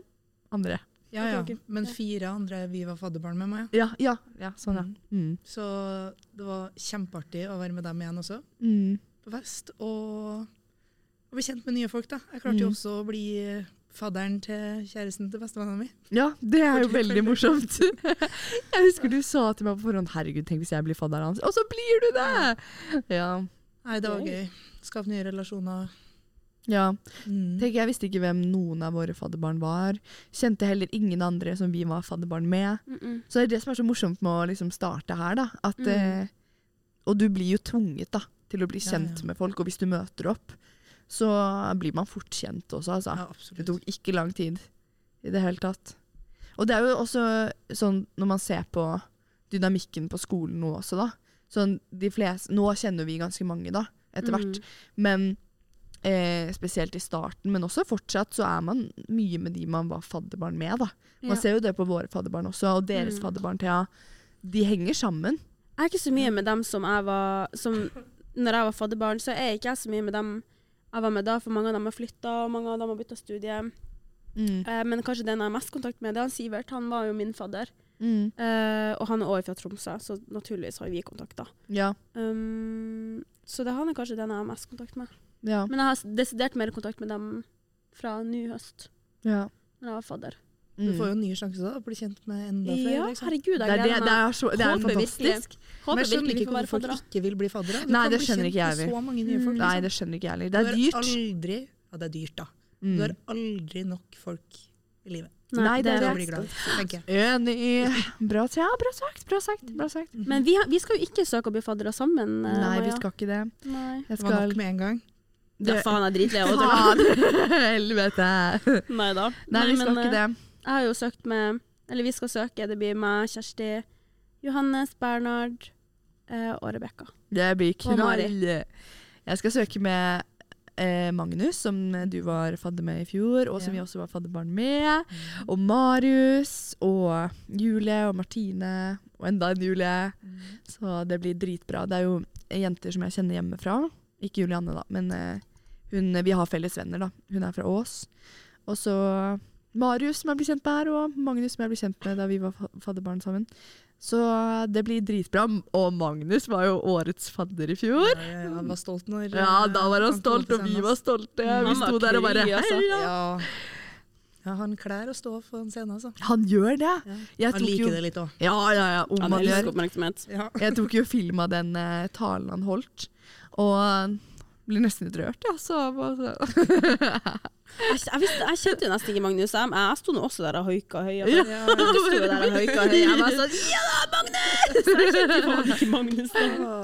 Andre. Ja, ja. Ok, ok. Men fire andre vi var fadderbarn med meg. Ja, ja. ja sånn, ja. Mm. Mm. Så det var kjempeartig å være med dem igjen også, Mm. på fest. Og, og bli kjent med nye folk, da. Jeg klarte jo Mm. også å bli fadderen til kjæresten til bestevennen mi. Ja, det er jo veldig morsomt. *laughs* jeg husker du sa til meg på forhånd Herregud, tenk hvis jeg blir fadderen hans. Og så blir du det! Ja. Nei, det var Gøy. gøy. Skape nye relasjoner. Ja. Mm. Tenk, jeg visste ikke hvem noen av våre fadderbarn var. Kjente heller ingen andre som vi var fadderbarn med. Mm -mm. Så det er det som er så morsomt med å liksom starte her. da. At, Mm. eh, og du blir jo tvunget da, til å bli kjent ja. med folk. Og hvis du møter opp, så blir man fort kjent også. Altså. Ja, Det tok ikke lang tid i det hele tatt. Og det er jo også sånn når man ser på dynamikken på skolen nå også, da. Sånn de fleste, nå kjenner vi ganske mange, da, etter hvert. Mm. Men eh, spesielt i starten, men også fortsatt, så er man mye med de man var fadderbarn med, da. Man Ja. ser jo det på våre fadderbarn også, og deres Mm. fadderbarn, Thea. De henger sammen. Jeg er ikke så mye med dem som jeg var som, Når jeg var fadderbarn, så er ikke jeg så mye med dem jeg var med da, for mange av dem har flytta, og mange av dem har bytta studie. Mm. Eh, men kanskje den jeg har mest kontakt med, det er han Sivert. Han var jo min fadder. Mm. Eh, og han er også fra Tromsø, så naturligvis har vi kontakt, da. Ja. Um, så det han er kanskje den jeg har mest kontakt med. Ja. Men jeg har desidert mer kontakt med dem fra ny høst, ja. når jeg var fadder. Du Mm. får jo nye sjanser da, å bli kjent med enda flere. Ja, liksom. herregud, Det jeg er, det, det er, så, det er fantastisk. Men Håper jeg skjønner ikke hvorfor folk ikke vil bli faddere. Du Nei, kan det bli skjønner kjent ikke jeg med Mm. Så mange nye folk, Nei, liksom. det skjønner ikke jeg heller. Det er dyrt. aldri Ja, det er dyrt, da. Du Mm. har aldri nok folk i livet Nei, det er til det. glad. Enig. Bra, ja, Bra sagt. Bra sagt. Bra sagt. Men vi, har, vi skal jo ikke søke å bli faddere sammen. Nei, Nei, vi skal ikke det. Nei. Jeg Det var nok med en gang. Ja, faen, jeg er dritlei av det. *laughs* Helvete. Nei da. Nei, vi skal men, ikke eh, det. Jeg har jo søkt med Eller vi skal søke. Det blir meg, Kjersti, Johannes, Bernhard eh, og Rebekka. Det blir knall. Jeg skal søke med eh, Magnus, som du var fadder med i fjor, og som Ja. vi også var fadderbarn med. Og Marius og Julie og Martine og enda en Julie. Så det blir dritbra. Det er jo jenter som jeg kjenner hjemmefra. Ikke Julianne, da, men eh, hun, vi har felles venner. da. Hun er fra Ås. Og så Marius, som jeg blir kjent med her, og Magnus, som jeg ble kjent med da vi var fadderbarn sammen. Så det blir dritbra. Og Magnus var jo årets fadder i fjor. Ja, ja, ja, han var stolt når Ja, da var han han stolt, og vi var stolte. Han Vi sto der og bare altså. Heia! Ja. ja, han klær å stå på en scene, altså. Han gjør det. Ja. Jeg Han tok liker jo, det litt òg. ja, ja, ja, om Han elsker oppmerksomhet. Ja. Jeg tok jo film av den uh, talen han holdt, og blir nesten litt rørt, ja. Så, så. *laughs* Jeg, jeg, visste, jeg kjente jo nesten ikke Magnus. Jeg, jeg sto nå også der og hoika høy. Ja. jeg, Du sto der og høyka høy. Jeg var sånn Ja da, Magnus! *laughs* Jeg kjente jo ikke Magnus. Da.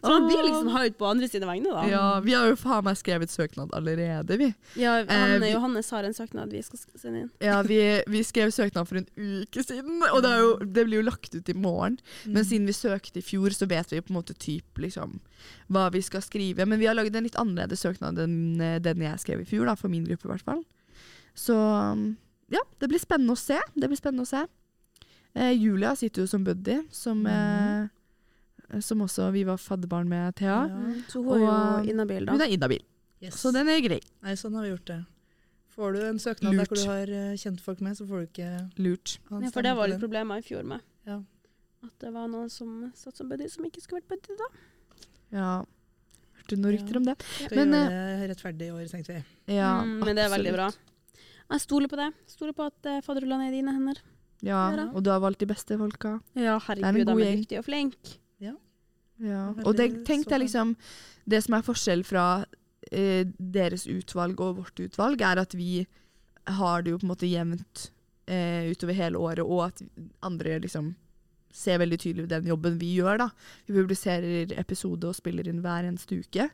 Så man blir liksom hyped på andre sine vegne, da. Ja, vi har jo faen meg skrevet søknad allerede, vi. Ja, han, Eh, Johannes har en søknad vi skal sende inn. Ja, vi, vi skrev søknad for en uke siden, og det, jo, det blir jo lagt ut i morgen. Men siden vi søkte i fjor, så vet vi på en måte typ liksom hva vi skal skrive. Men vi har laget en litt annerledes søknad enn eh, den jeg skrev i fjor, da, for min gruppe i hvert fall. Så um, ja, det blir spennende å se. Det blir spennende å se. Eh, Julia sitter jo som buddy, som, eh, som også vi var fadderbarn med Thea. Ja. Så hun er Og- jo inhabil, da. Hun er inhabil, Yes. så den er grei. Nei, sånn har vi gjort det. Får du en søknad der hvor du har eh, kjentfolk med, så får du ikke Lurt. Ja, for det var litt problemer i fjor med. Ja. At det var noen som satt som buddy som ikke skulle vært buddy, da. Ja. Hørte du noen Ja. rykter om det? Skal Men, gjøre det rettferdig i år, tenkte vi. Ja, mm, men det er veldig bra. Jeg stoler på det. Stoler på at uh, fadderrollene er i dine hender. Ja, og du har valgt de beste folka. Ja, herregud, de god er gjeng. dyktige og flinke. Ja. Og det, tenk deg liksom Det som er forskjell fra eh, deres utvalg og vårt utvalg, er at vi har det jo på en måte jevnt eh, utover hele året, og at andre liksom ser veldig tydelig den jobben vi gjør. da. Vi publiserer episode og spiller inn hver eneste uke.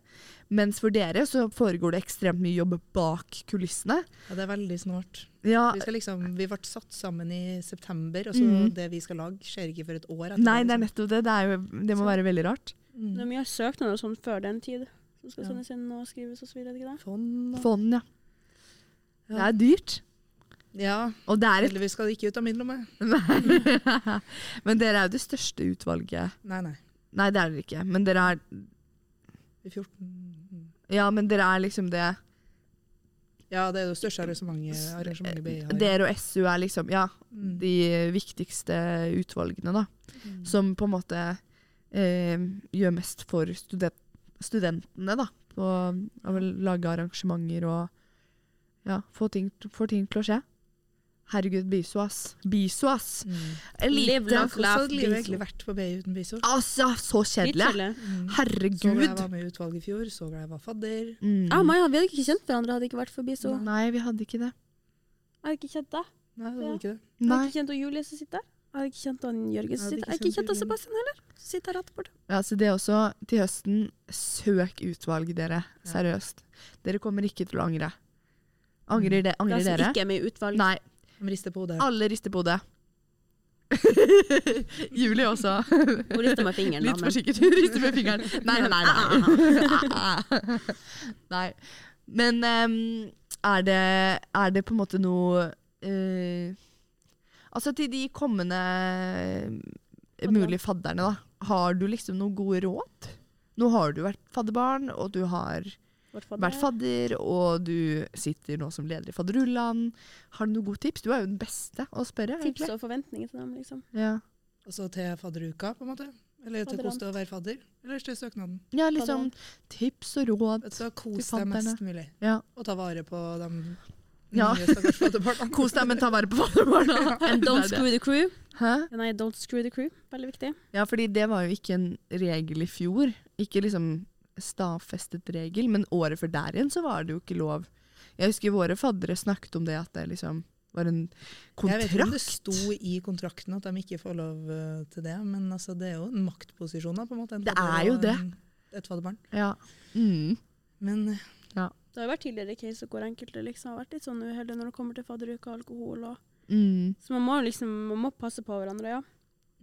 Mens for dere så foregår det ekstremt mye jobb bak kulissene. Ja, det er veldig snart. Ja, Vi, skal liksom, vi ble satt sammen i september, og så mm. det vi skal lage, skjer ikke før et år etterpå. Nei, det er liksom. nettopp det. Det, er jo, det må Så- være veldig rart. Mm. Det er mye søknader sånn før den tid som skal Ja. sendes inn og skrives og så videre. ikke det? Fond og Fond, ja. Det er dyrt. Ja, Og det er et heldigvis skal det ikke ut av min lomme. *laughs* Men dere er jo det største utvalget. Nei, nei. Nei, det er dere ikke. Men dere er I 14 mm. Ja, men dere er liksom det. Ja, det er det største arrangementet, arrangementet BI har. Dere og SU er liksom ja, Mm. de viktigste utvalgene, da. Mm. Som på en måte eh, gjør mest for student studentene, da. Og, og lage arrangementer og ja, få ting, få ting til å skje. Herregud, biso, ass. Biso, ass. Mm. Live Hvordan laugh, livet biso. egentlig vært på BI uten biso? Altså, så kjedelig. Mm. Herregud. Så jeg var med i utvalget i fjor, så jeg var fadder. Mm. Ah, Maja, vi hadde ikke kjent hverandre hadde ikke vært for biso. Nei, vi hadde ikke det. Jeg hadde ikke kjent deg. Nei, det var ikke det. Jeg hadde ikke kjent Julie som sitter der. Jeg hadde ikke kjent han Jørgen som sitter der. Jeg ikke hadde ikke kjent. Sebastian heller. som Sitter her rett borte. Ja, så det er også til høsten. Søk utvalg, dere. Seriøst. Dere kommer ikke til å angre. Angrer, det, Det angrer er som ikke er med i utvalg. Nei. De rister på hodet. Alle rister på hodet. *laughs* Julie også. Hun rister med fingeren. Litt for forsiktig. Hun rister med fingeren. Nei, nei, nei. Nei. *laughs* Men um, er, det, er det på en måte noe uh, Altså til de kommende uh, mulige fadderne, da. Har du liksom noen gode råd? Nå har du vært fadderbarn, og du har. Vært fadder, og du sitter nå som leder i Fadderullan. Har du noen gode tips? Du er jo den beste å spørre, Tips egentlig. og forventninger til dem, liksom. Ja, Altså til fadderuka, på en måte. Eller til hvordan det er å være fadder. Eller til søknaden. ja liksom tips og råd. Så Kos deg mest mulig, Ja. og ta vare på de Ja. *laughs* Kos deg, men ta vare på fadderbarna. *laughs* And don't screw the crew. Hæ? Nei, don't screw the crew. Veldig viktig. Ja, fordi det var jo ikke en regel i fjor. Ikke liksom stadfestet regel, men året før der igjen så var det jo ikke lov. Jeg husker våre faddere snakket om det at det liksom var en kontrakt. Jeg vet ikke om det sto i kontrakten at de ikke får lov eh, til det, men altså, det er jo en maktposisjon. da, på en måte. En Det er jo det. en- Et fadderbarn. Ja. Mm. Men Det har jo vært tidligere caser hvor enkelte liksom har vært litt sånn uheldige når det kommer til fadderuke og alkohol. Og. Mm. Så man må liksom man må passe på hverandre, ja.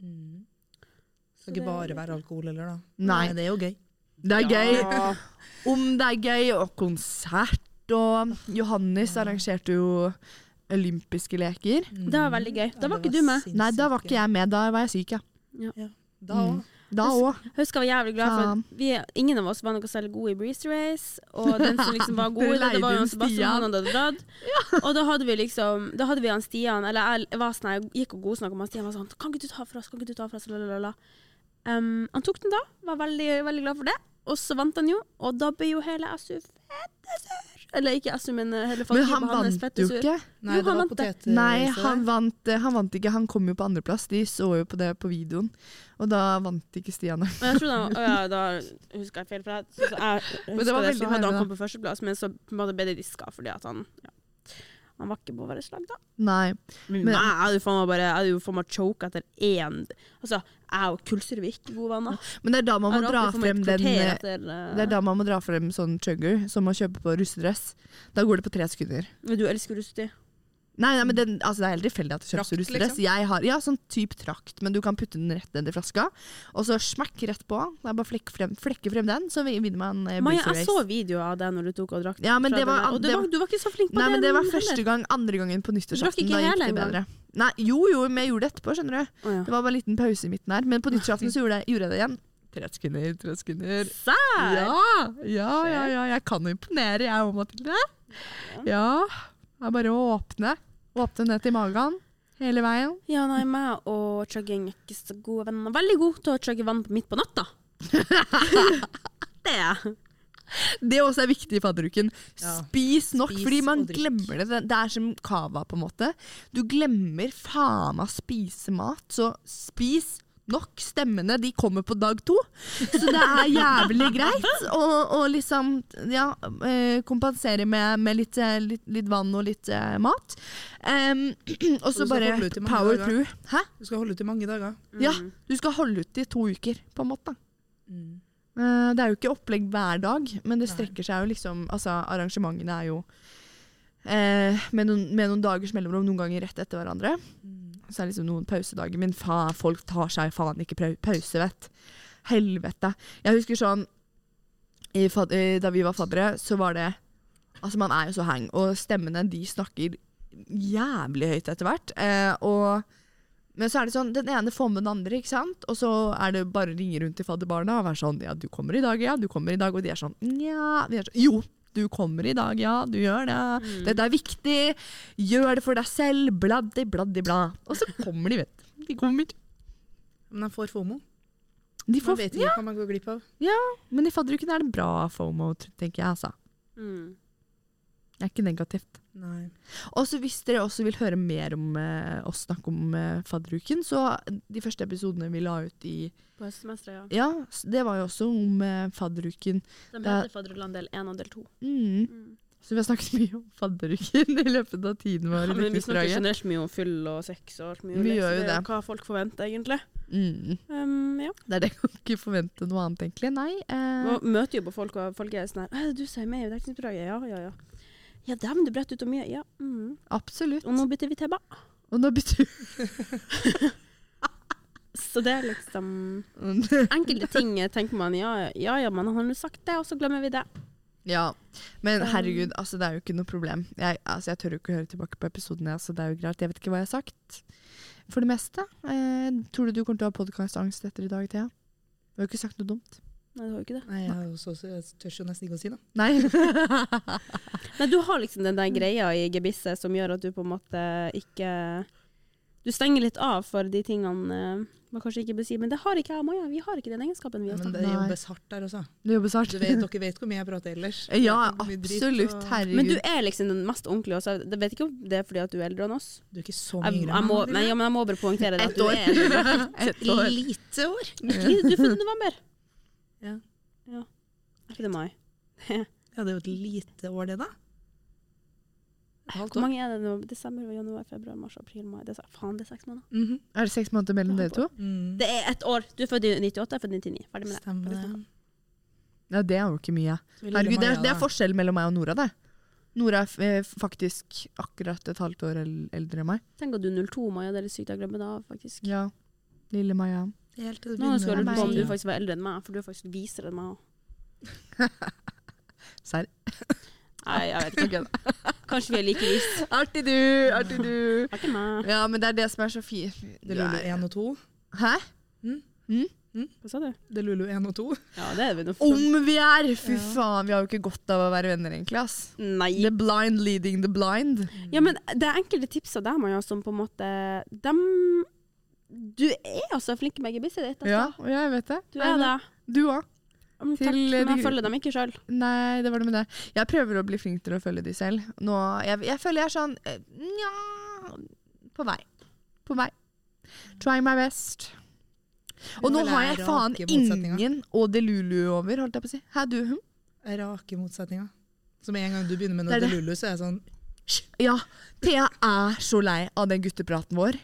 mm. Skal ikke bare være alkohol heller, da. Nei, Nei. det er jo gøy. Det er gøy. Om det er gøy, og konsert, og Johannes arrangerte jo olympiske leker. Det var veldig gøy. Da var ikke du med. Nei, da var ikke jeg med, da var jeg syk, ja. Da òg. Mm. Da òg. Husker jeg var jævlig glad for at vi, ingen av oss var noe særlig gode i Breeze Race. Og den som liksom var *laughs* god i det, det var jo Sebastian, han hadde dratt. *laughs* Og da hadde vi liksom Da hadde vi han Stian, eller jeg var sånn, jeg gikk og godsnakka med han Stian. var sånn, Kan ikke du ta for oss? Kan ikke du ta for oss? Lalalala. Um, han tok den da, var veldig, veldig glad for det. Og så vant han jo, og da ble jo hele SU fettesur. Eller ikke SU, men hele hele Men faggruppa han hans vant jo ikke. Nei, Jo, han vant. Nei, han vant, eh, han vant ikke. Han kom jo på andreplass. De så jo på det på videoen. Og da vant ikke Stian. Og jeg tror da, å ja, da husker jeg feil. For jeg, så, så jeg Men det var det, veldig så hadde han kom på førsteplass, men så ble det diska fordi at han ja, Han var ikke på vårt lag, da. Nei. Men, Men- jeg hadde jo faen meg bare Jeg hadde jo faen meg choke etter én Altså, jeg og Kulsrevik, gode venner. Men det er da man må dra frem den eh, etter, uh... Det er da man må dra frem sånn chugger, som man kjøper på russedress. Da går det på tre sekunder. Men Du elsker russetid. Nei, nei men den, altså det er helt tilfeldig at russedress. liksom? Jeg har, ja, sånn type trakt, men du kan putte den rett ned i flaska. Og så smakk rett på. Det er bare å flekke frem, flekke frem den, så vinner man eh, Maja, jeg så videoer av deg når du tok og drakk. Ja, men det var-. Og du det var, du var ikke så flink på Nei, det. men det var heller. første gang, andre gangen på nyttårsaften. Da gikk det bedre. Nei, jo, jo, men jeg gjorde det etterpå, skjønner du. Oh, ja. Det var bare en liten pause i midten her. Men på nyttårsaften så gjorde jeg, gjorde jeg det igjen. Tre sekunder, tre sekunder. Sær! Ja, ja, ja, ja, jeg kan imponere, jeg òg, Mathilde. Ja. Det er bare å åpne. Åpne ned til magen hele veien. Ja, nei, meg og chugging er ikke så gode venner. Veldig god til å chugge vann midt på natta. *laughs* det er jeg. Det også er viktig i fadderuken. Ja. Spis nok, Spis fordi man glemmer det. Det- er som cava, på en måte. Du glemmer faen meg å spise mat, så spis nok. Stemmene de kommer på dag to, så det er jævlig greit å å liksom ja, eh, kompensere med, med litt, eh, litt, litt vann og litt uh, mat. Um, *clears throat* og så bare power dager. through. Hæ? Du skal holde ut i mange dager. Ja, Mm. du skal holde ut i to uker, på en måte. Eh, det er jo ikke opplegg hver dag, men det strekker seg jo liksom Altså, arrangementene er jo uh, med, noen, med noen dagers mellomrom, noen ganger rett etter hverandre. Så er det liksom noen pausedager, men faen, folk tar seg faen ikke pause, vet Helvete. Jeg husker sånn i, Da vi var faddere, så var det Altså, man er jo så hang, og stemmene de snakker jævlig høyt etter hvert. Eh, og men så er det sånn, den ene får med den andre, ikke sant? Og så er det bare å ringe rundt til fadderbarna og være sånn Ja, du kommer i dag, ja, du kommer i dag. Og de er sånn Nja. Vi er sånn, jo, du kommer i dag, ja, du gjør det. Mm. Dette er viktig. Gjør det for deg selv. Bladdi, bladdi, bla. Og så kommer de, vet du. De kommer. Men de får FOMO. De Man vet ikke ja, hva man går glipp av. Ja, men i fadderuken er det bra FOMO, tenker jeg, altså. Mm. Det er ikke negativt. Nei. Og så hvis dere også vil høre mer om eh, oss snakke om eh, fadderuken, så de første episodene vi la ut i På høstsemesteret, ja. Ja, det var jo også om eh, fadderuken. De er- heter Fadderuland del 1 og del 2. Mm. Mm. Så vi har snakket *laughs* mye om fadderuken i løpet av tiden vår. Ja, men vi snakker generelt mye om fyll og sex og alt mulig. Vi gjør jo det er det. hva folk forventer, egentlig. Mm. Um, ja. Det er det jeg ikke forvente noe annet, egentlig. Nei. Eh, møter jo på folk, og folk er sånn her «Hæ, 'Du sier meg i dekningsbidraget?' Ja, ja, ja. Ja, dæven, du bretter ut om mye. Ja. Mm. absolutt. Og nå bytter vi tema. Og nå betyr *laughs* Så det er liksom *laughs* Enkelte ting tenker man ja, ja, ja, man har nå sagt det, og så glemmer vi det. Ja. Men herregud, altså, det er jo ikke noe problem. Jeg, altså, jeg tør jo ikke høre tilbake på episodene, Altså, det er jo greit. Jeg vet ikke hva jeg har sagt. For det meste. Eh, tror du du kommer til å ha podkastangst etter i dag, Thea? Du har jo ikke sagt noe dumt. Nei, du har jo ikke det. Nei, jeg, har jo så, så jeg tør jo nesten ikke å si noe. Nei. *laughs* Nei, du har liksom den der greia i gebisset som gjør at du på en måte ikke Du stenger litt av for de tingene eh, man kanskje ikke bør si. Men det har ikke jeg og Maja. Vi har ikke den egenskapen. vi har Men det Nei. jobbes hardt der også. Det jobbes hardt. Du vet, dere vet hvor mye jeg prater ellers. *laughs* Ja, Det er absolutt. og- Herregud. Men du er liksom den mest ordentlige. Også. Jeg vet ikke om det er fordi at du er eldre enn oss. Du er ikke så mye Jeg, yngre jeg, må, nei, ja, men jeg må bare poengtere det. Et At du år. er eldre. *laughs* Et år. Lite år. Du er født i november. Ja. ja. Er ikke det mai? *laughs* Ja, det er jo et lite år, det, da. Hvor mange er det nå? Desember, januar, februar, mars, april, mai. Det er, faen, det er seks måneder. Mhm. Er det seks måneder mellom dere to? Mm. Det er ett år. Du er født i 98, jeg er født i 99. Ferdig med det. Stemmer. Ja, det er jo ikke mye. Herregud, det er, det er forskjell mellom meg og Nora, det. Nora er eh, faktisk akkurat et halvt år eldre enn meg. Tenk at du er 02, Maja. Det er litt sykt. å glemme da, faktisk. Ja. Lille Maja. Helt til det Nå skal jeg lure på om du faktisk var eldre enn meg, for du er faktisk visere enn meg òg. *laughs* Serr. Nei, jeg vet ikke. *laughs* Kanskje vi er like vise. Artig du! Artig du! Artig meg. Ja, men det er det som er så fint. Det lurer Lulu 1 og 2. Hæ? Hva sa du? Det lurer Lulu 1 og 2. Ja, det er vi nå. for- Om vi er! Fy Ja. faen, vi har jo ikke godt av å være venner, egentlig. ass. Nei. The blind leading the blind. Ja, men det er enkelte tips av deg, Maja, som på en måte dem, Du er altså flink med gebisset ditt. Altså. Ja, ja, jeg vet det. Du er det. Du òg. Til, Takk, men jeg følger dem ikke sjøl. Nei, det var det med det. Jeg prøver å bli flink til å følge de selv. Nå, jeg, jeg føler jeg er sånn eh, Nja På vei. På vei. Try my best. Og nå har jeg faen ingen Odelulu Delulu over, holdt jeg på å si. Hæ, du? Hm? Rake motsetninger. Som en gang du begynner med noe. Delulu, så er jeg sånn Ja, Thea er så lei av den guttepraten vår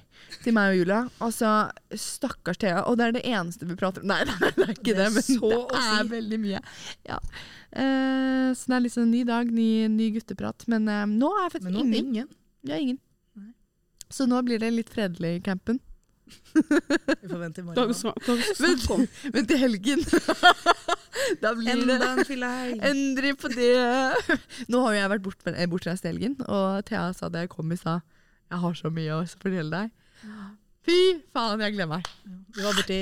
til meg og Julia. Altså, stakkars Thea. Og det er det eneste vi prater om. Nei, nei, det er ikke Det det, er men så det er si. veldig mye. Ja. Uh, så det er liksom en ny dag, ny, ny gutteprat. Men uh, nå er jeg faktisk Men det ingen. ingen. Ja, ingen. Nei. Så nå blir det litt fredelig i campen. Vi får vente i morgen. snakker vent, til helgen *laughs* Da blir det Enda en fillehelg. endring på det. Nå har jo jeg vært bort, bortreist i helgen, og Thea sa da jeg kom i stad Jeg har så mye å fortelle deg. Fy faen, jeg gleder meg. Vi var borti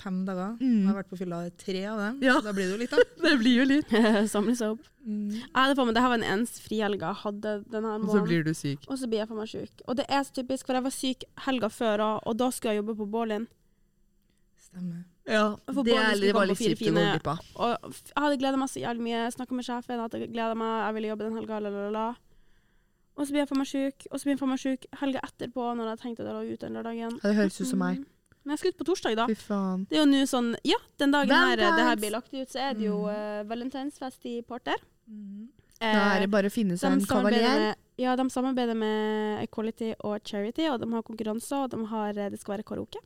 fem dager. Mm. Jeg har vært på fylla tre av dem. Ja. Så da blir det jo litt, da. *laughs* Det blir jo litt. Samle seg opp. Jeg hadde på meg, Det her var den eneste frihelga jeg hadde denne Og så blir du syk. Og så blir jeg for meg syk. Og det er så typisk, for jeg var syk helga før òg, og da skulle jeg jobbe på Bålin. Stemmer. Ja, For det, er, det var litt kjipt å gå fine- glipp av. Jeg hadde gleda meg så jævlig mye. Snakka med sjefen at jeg gleda meg, jeg ville jobbe den helga, la, la, la. Og så blir jeg for meg syk, og så blir jeg for meg syk helga etterpå, når jeg tenkte at jeg lå ute den lørdagen. Det høres ut som meg. Mm. Men jeg skal ut på torsdag, da. Fy faen. Det er jo nå sånn Ja, den dagen her det her blir lagt ut, så er det jo Mm. uh, valentinsfest i Porter. Mm. Eh, Da er det bare å finne seg en kavaljer. ja, de samarbeider med Equality og Charity, og de har konkurranser, og de har, eh, det skal være karaoke.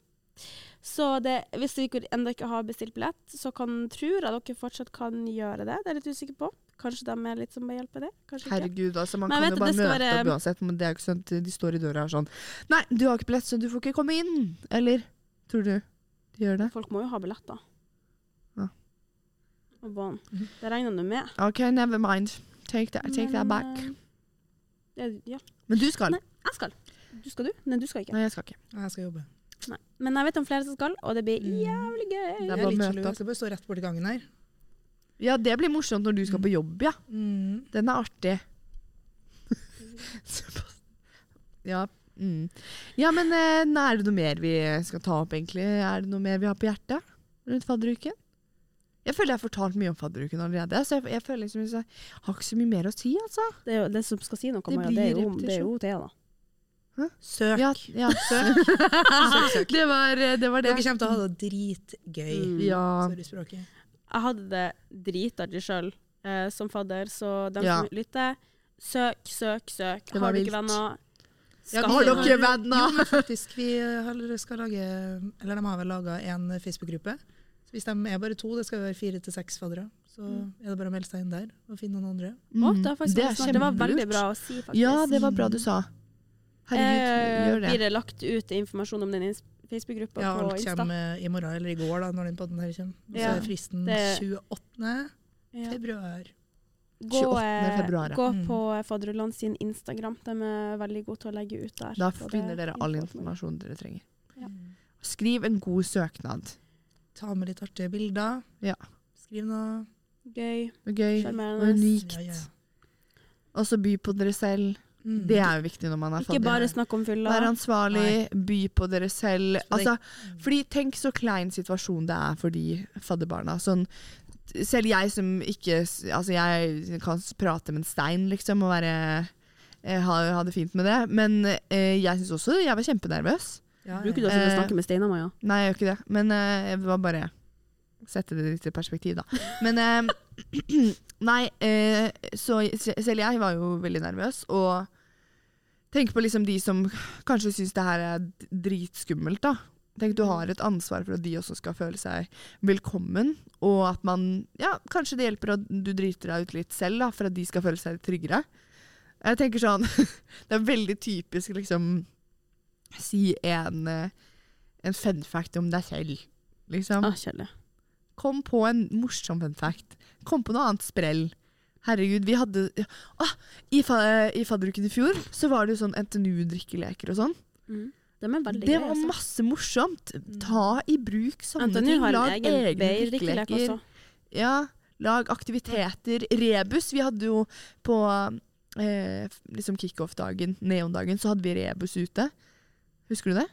Så det, hvis dere ennå ikke har bestilt billett, så kan, tror jeg dere fortsatt kan gjøre det. Det er jeg litt usikker på. Kanskje de er litt som behjelper det? Kanskje ikke. Herregud, altså man Men kan jo bare at møte være- opp uansett, men det er jo ikke sånn at de står i døra og er sånn Nei, du har ikke billett, så du får ikke komme inn. Eller? Tror du de gjør det? Folk må jo ha billetter. Ja. Og bånd. Mhm. Det regner du med. OK, never mind. Take that, take that back. Ja, ja, Men du skal? Nei. jeg skal. Du skal du? Nei, du skal ikke. Nei, jeg skal ikke. Nei, Jeg skal jobbe. Nei. Men jeg vet om flere som skal, og det blir Mm. jævlig gøy. Det er bare å møte opp. Jeg skal bare stå rett borti gangen her. Ja, det blir morsomt når du skal på jobb, ja. Mm. Den er artig. *laughs* ja. Mm. Ja, men eh, er det noe mer vi skal ta opp, egentlig? Er det noe mer vi har på hjertet rundt fadderuken? Jeg føler jeg har fortalt mye om fadderuken allerede. Så jeg, jeg føler liksom jeg har ikke så mye mer å si, altså. Det, er jo, det som skal si noe, Det Maja, det, er jo, det er jo Thea, da. Søk. Ja, ja. *laughs* Søk, søk. Det var eh, det. Var det. Dere kommer til å ha det dritgøy. Mm. Ja. Sorry språket. Jeg hadde det dritartig sjøl eh, som fadder, så de Ja. som lytter, søk, søk, søk. Har du ikke venner, Ja, Har dere venner? Jo, faktisk. Vi skal lage Eller de har vel laga en Facebook-gruppe. Hvis de er bare to, det skal være fire til seks faddere, så er det bare å melde seg inn der og finne noen andre. Det, Mm. Det er veldig det var veldig bra å si, faktisk. Ja, det var bra du sa. Herregud, Eh, gjør det. Blir det lagt ut informasjon om den Facebook-gruppa Ja, på alt kommer i morgen eller i går, da, når den podden her kommer. Så er fristen det- 28. Ja. februar. Gå, 28. eh, februar, gå Mm. på Fadderland sin Instagram. De er veldig gode til å legge ut der. Da finner dere all informasjon dere trenger. Ja. Skriv en god søknad. Ta med litt artige bilder. Ja. Skriv noe. Gøy. Gøy og unikt. Ja, ja. Og så by på dere selv. Mm. Det er jo viktig når man er Ikke bare snakk om fylla. Vær ansvarlig, by på dere selv. Altså, fordi tenk så klein situasjon det er for de fadderbarna. Sånn, selv jeg som ikke Altså, jeg kan prate med en stein, liksom, og være eh, ha, ha det fint med det. Men eh, jeg syns også jeg var kjempenervøs. Ja, Bruker du ja. å Eh, snakke med Steinar, Maja? Nei, jeg gjør ikke det. Men eh, jeg var bare Sette det litt i perspektiv, da. Men eh, *clears throat* Nei, eh, så selv jeg var jo veldig nervøs. Og tenk på liksom de som kanskje syns det her er dritskummelt, da. Tenk du har et ansvar for at de også skal føle seg velkommen, og at man Ja, kanskje det hjelper at du driter deg ut litt selv, da, for at de skal føle seg litt tryggere. Jeg tenker sånn *laughs* Det er veldig typisk liksom si en, eh, en fun fact om deg selv, liksom. Ah, kjedelig. Kom på en morsom fun fact. Kom på noe annet sprell. Herregud, vi hadde ah, I, fa i fadderuken i fjor så var det jo sånn NTNU-drikkeleker og sånn. Mm. De er veldig Det var altså. masse morsomt. Ta i bruk sånne NTNU ting. Lag egen egne drikkeleker. Ja, lag aktiviteter. Rebus. Vi hadde jo på eh, liksom kickoff-dagen, neondagen, så hadde vi rebus ute. Husker du det?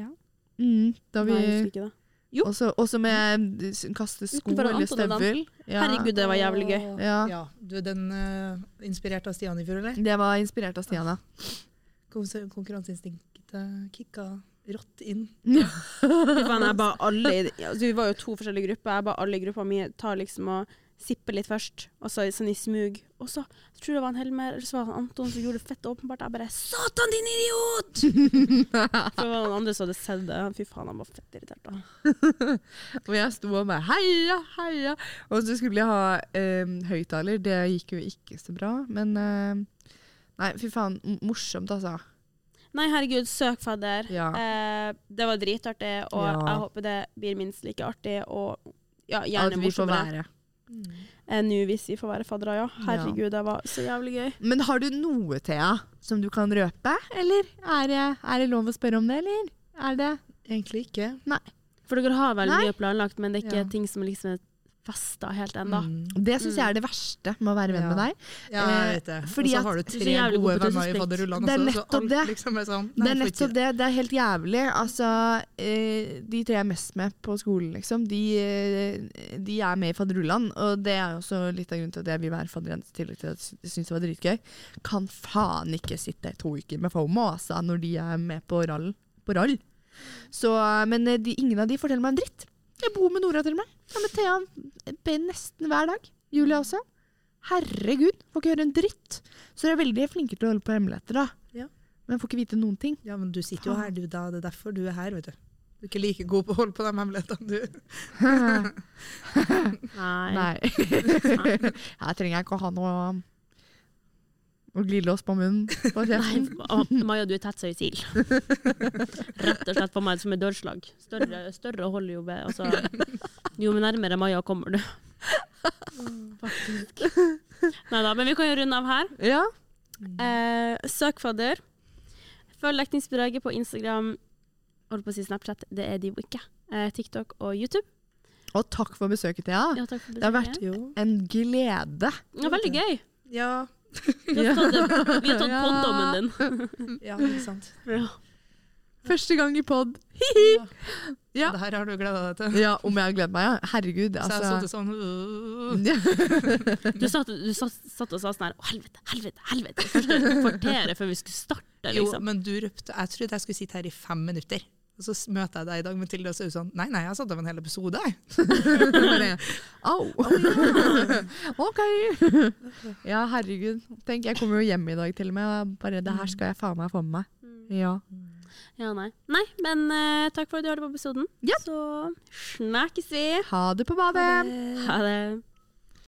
Ja. Mm, da vi Nei, jeg husker ikke det. Jo. Også, også med kaste sko eller støvel. Ja. Herregud, det var jævlig gøy. Ja. ja. Du, den uh, inspirert av Stian i fjor, eller? Det var inspirert av Stian, ja. Kon- Konkurranseinstinktet kicka rått inn. Ba alle altså, Vi var jo to forskjellige grupper. Jeg ba alle i gruppa mi ta liksom og sippe litt først, og så sånn i smug. Og så jeg tror det var en Helmer eller så var det Anton som gjorde det fett åpenbart. Jeg bare 'Satan, din idiot!' *laughs* Det var noen andre som hadde sett det. Fy faen, han var fett irritert. da. *laughs* Og jeg sto og bare heia, heia. Og så skulle jeg ha eh, høyttaler. Det gikk jo ikke så bra. Men eh, Nei, fy faen. Morsomt, altså. Nei, herregud, søk fadder. Ja. Eh, det var dritartig, og Ja. jeg håper det blir minst like artig, og ja, At gjerne vi får morsommere være. Eh, nå hvis vi får være faddere. Ja. Herregud, det var så jævlig gøy. Men har du noe, Thea, som du kan røpe? Eller er det, er det lov å spørre om det, eller? Er det Egentlig ikke. Nei. For dere har veldig Nei. mye planlagt, men det er ikke Ja. ting som liksom er festa helt ennå. Mm. Det syns jeg er det verste med å være venn Ja. med deg. Ja, Eh, jeg vet det. Og så har du tre gode venner i fadderullan Det er nettopp alt det. liksom er sånn Det er nettopp det. Det er helt jævlig. Altså, eh, de tre jeg er mest med på skolen, liksom, de, eh, de er med i fadderullan. Og det er også litt av grunnen til at jeg vil være fadderjente, i tillegg til at jeg syns det var dritgøy. Kan faen ikke sitte to uker med FOMO, altså, når de er med på rall. På rall. Så, men eh, de, ingen av de forteller meg en dritt. Jeg bor med Nora til og med. Er med Thea nesten hver dag. Julia også. Herregud, får ikke høre en dritt. Så dere er veldig flinke til å holde på hemmeligheter, da. Ja. Men får ikke vite noen ting. Ja, men du sitter jo her, du, da. Det er derfor du er her, vet du. Du er ikke like god på å holde på de hemmelighetene, du. *laughs* *laughs* *laughs* Nei. Nei. Her trenger jeg ikke å ha noe noe glidelås på munnen. På *laughs* kjeften. Nei, Maja, du er tett som ei sil. *laughs* Rett og slett på meg som et dørslag. Større, større holder jo ved. Altså, jo nærmere Maja kommer du. Faktisk. Nei da, men vi kan jo runde av her. Ja. Eh, søk fadder. Følg Lekningsbidraget på Instagram, holdt på å si Snapchat, det er de jo ikke. Eh, TikTok og YouTube. Og takk for besøket, Thea. Ja, takk for Det har vært. Jo. en glede. Ja, veldig gøy. Ja. Vi har tatt, vi har tatt poddommen din. ja, ikke sant. Ja. Første gang i pod. Ja. Ja. Det her har du gleda deg til. Ja, om jeg har gledet meg, ja. Herregud, Så jeg har altså. sånn. *laughs* Du satt, du satt, satt og sa sånn her Å, helvete, helvete, helvete. Første kvarteret før vi skulle starte, Jo, liksom. men du røpte Jeg trodde jeg skulle sitte her i fem minutter. Og så møter jeg deg i dag men Tilde, og så er du sånn Nei, nei, jeg har satt av en hel episode, jeg. *laughs* Au! *laughs* OK. Ja, herregud. Tenk, jeg kommer jo hjem i dag til og med. Bare det her skal jeg faen meg få med meg. Ja. Ja, nei. Nei, men uh, takk for at du hørte på episoden. Ja. Så snakkes vi. Ha det på badet. Ha det.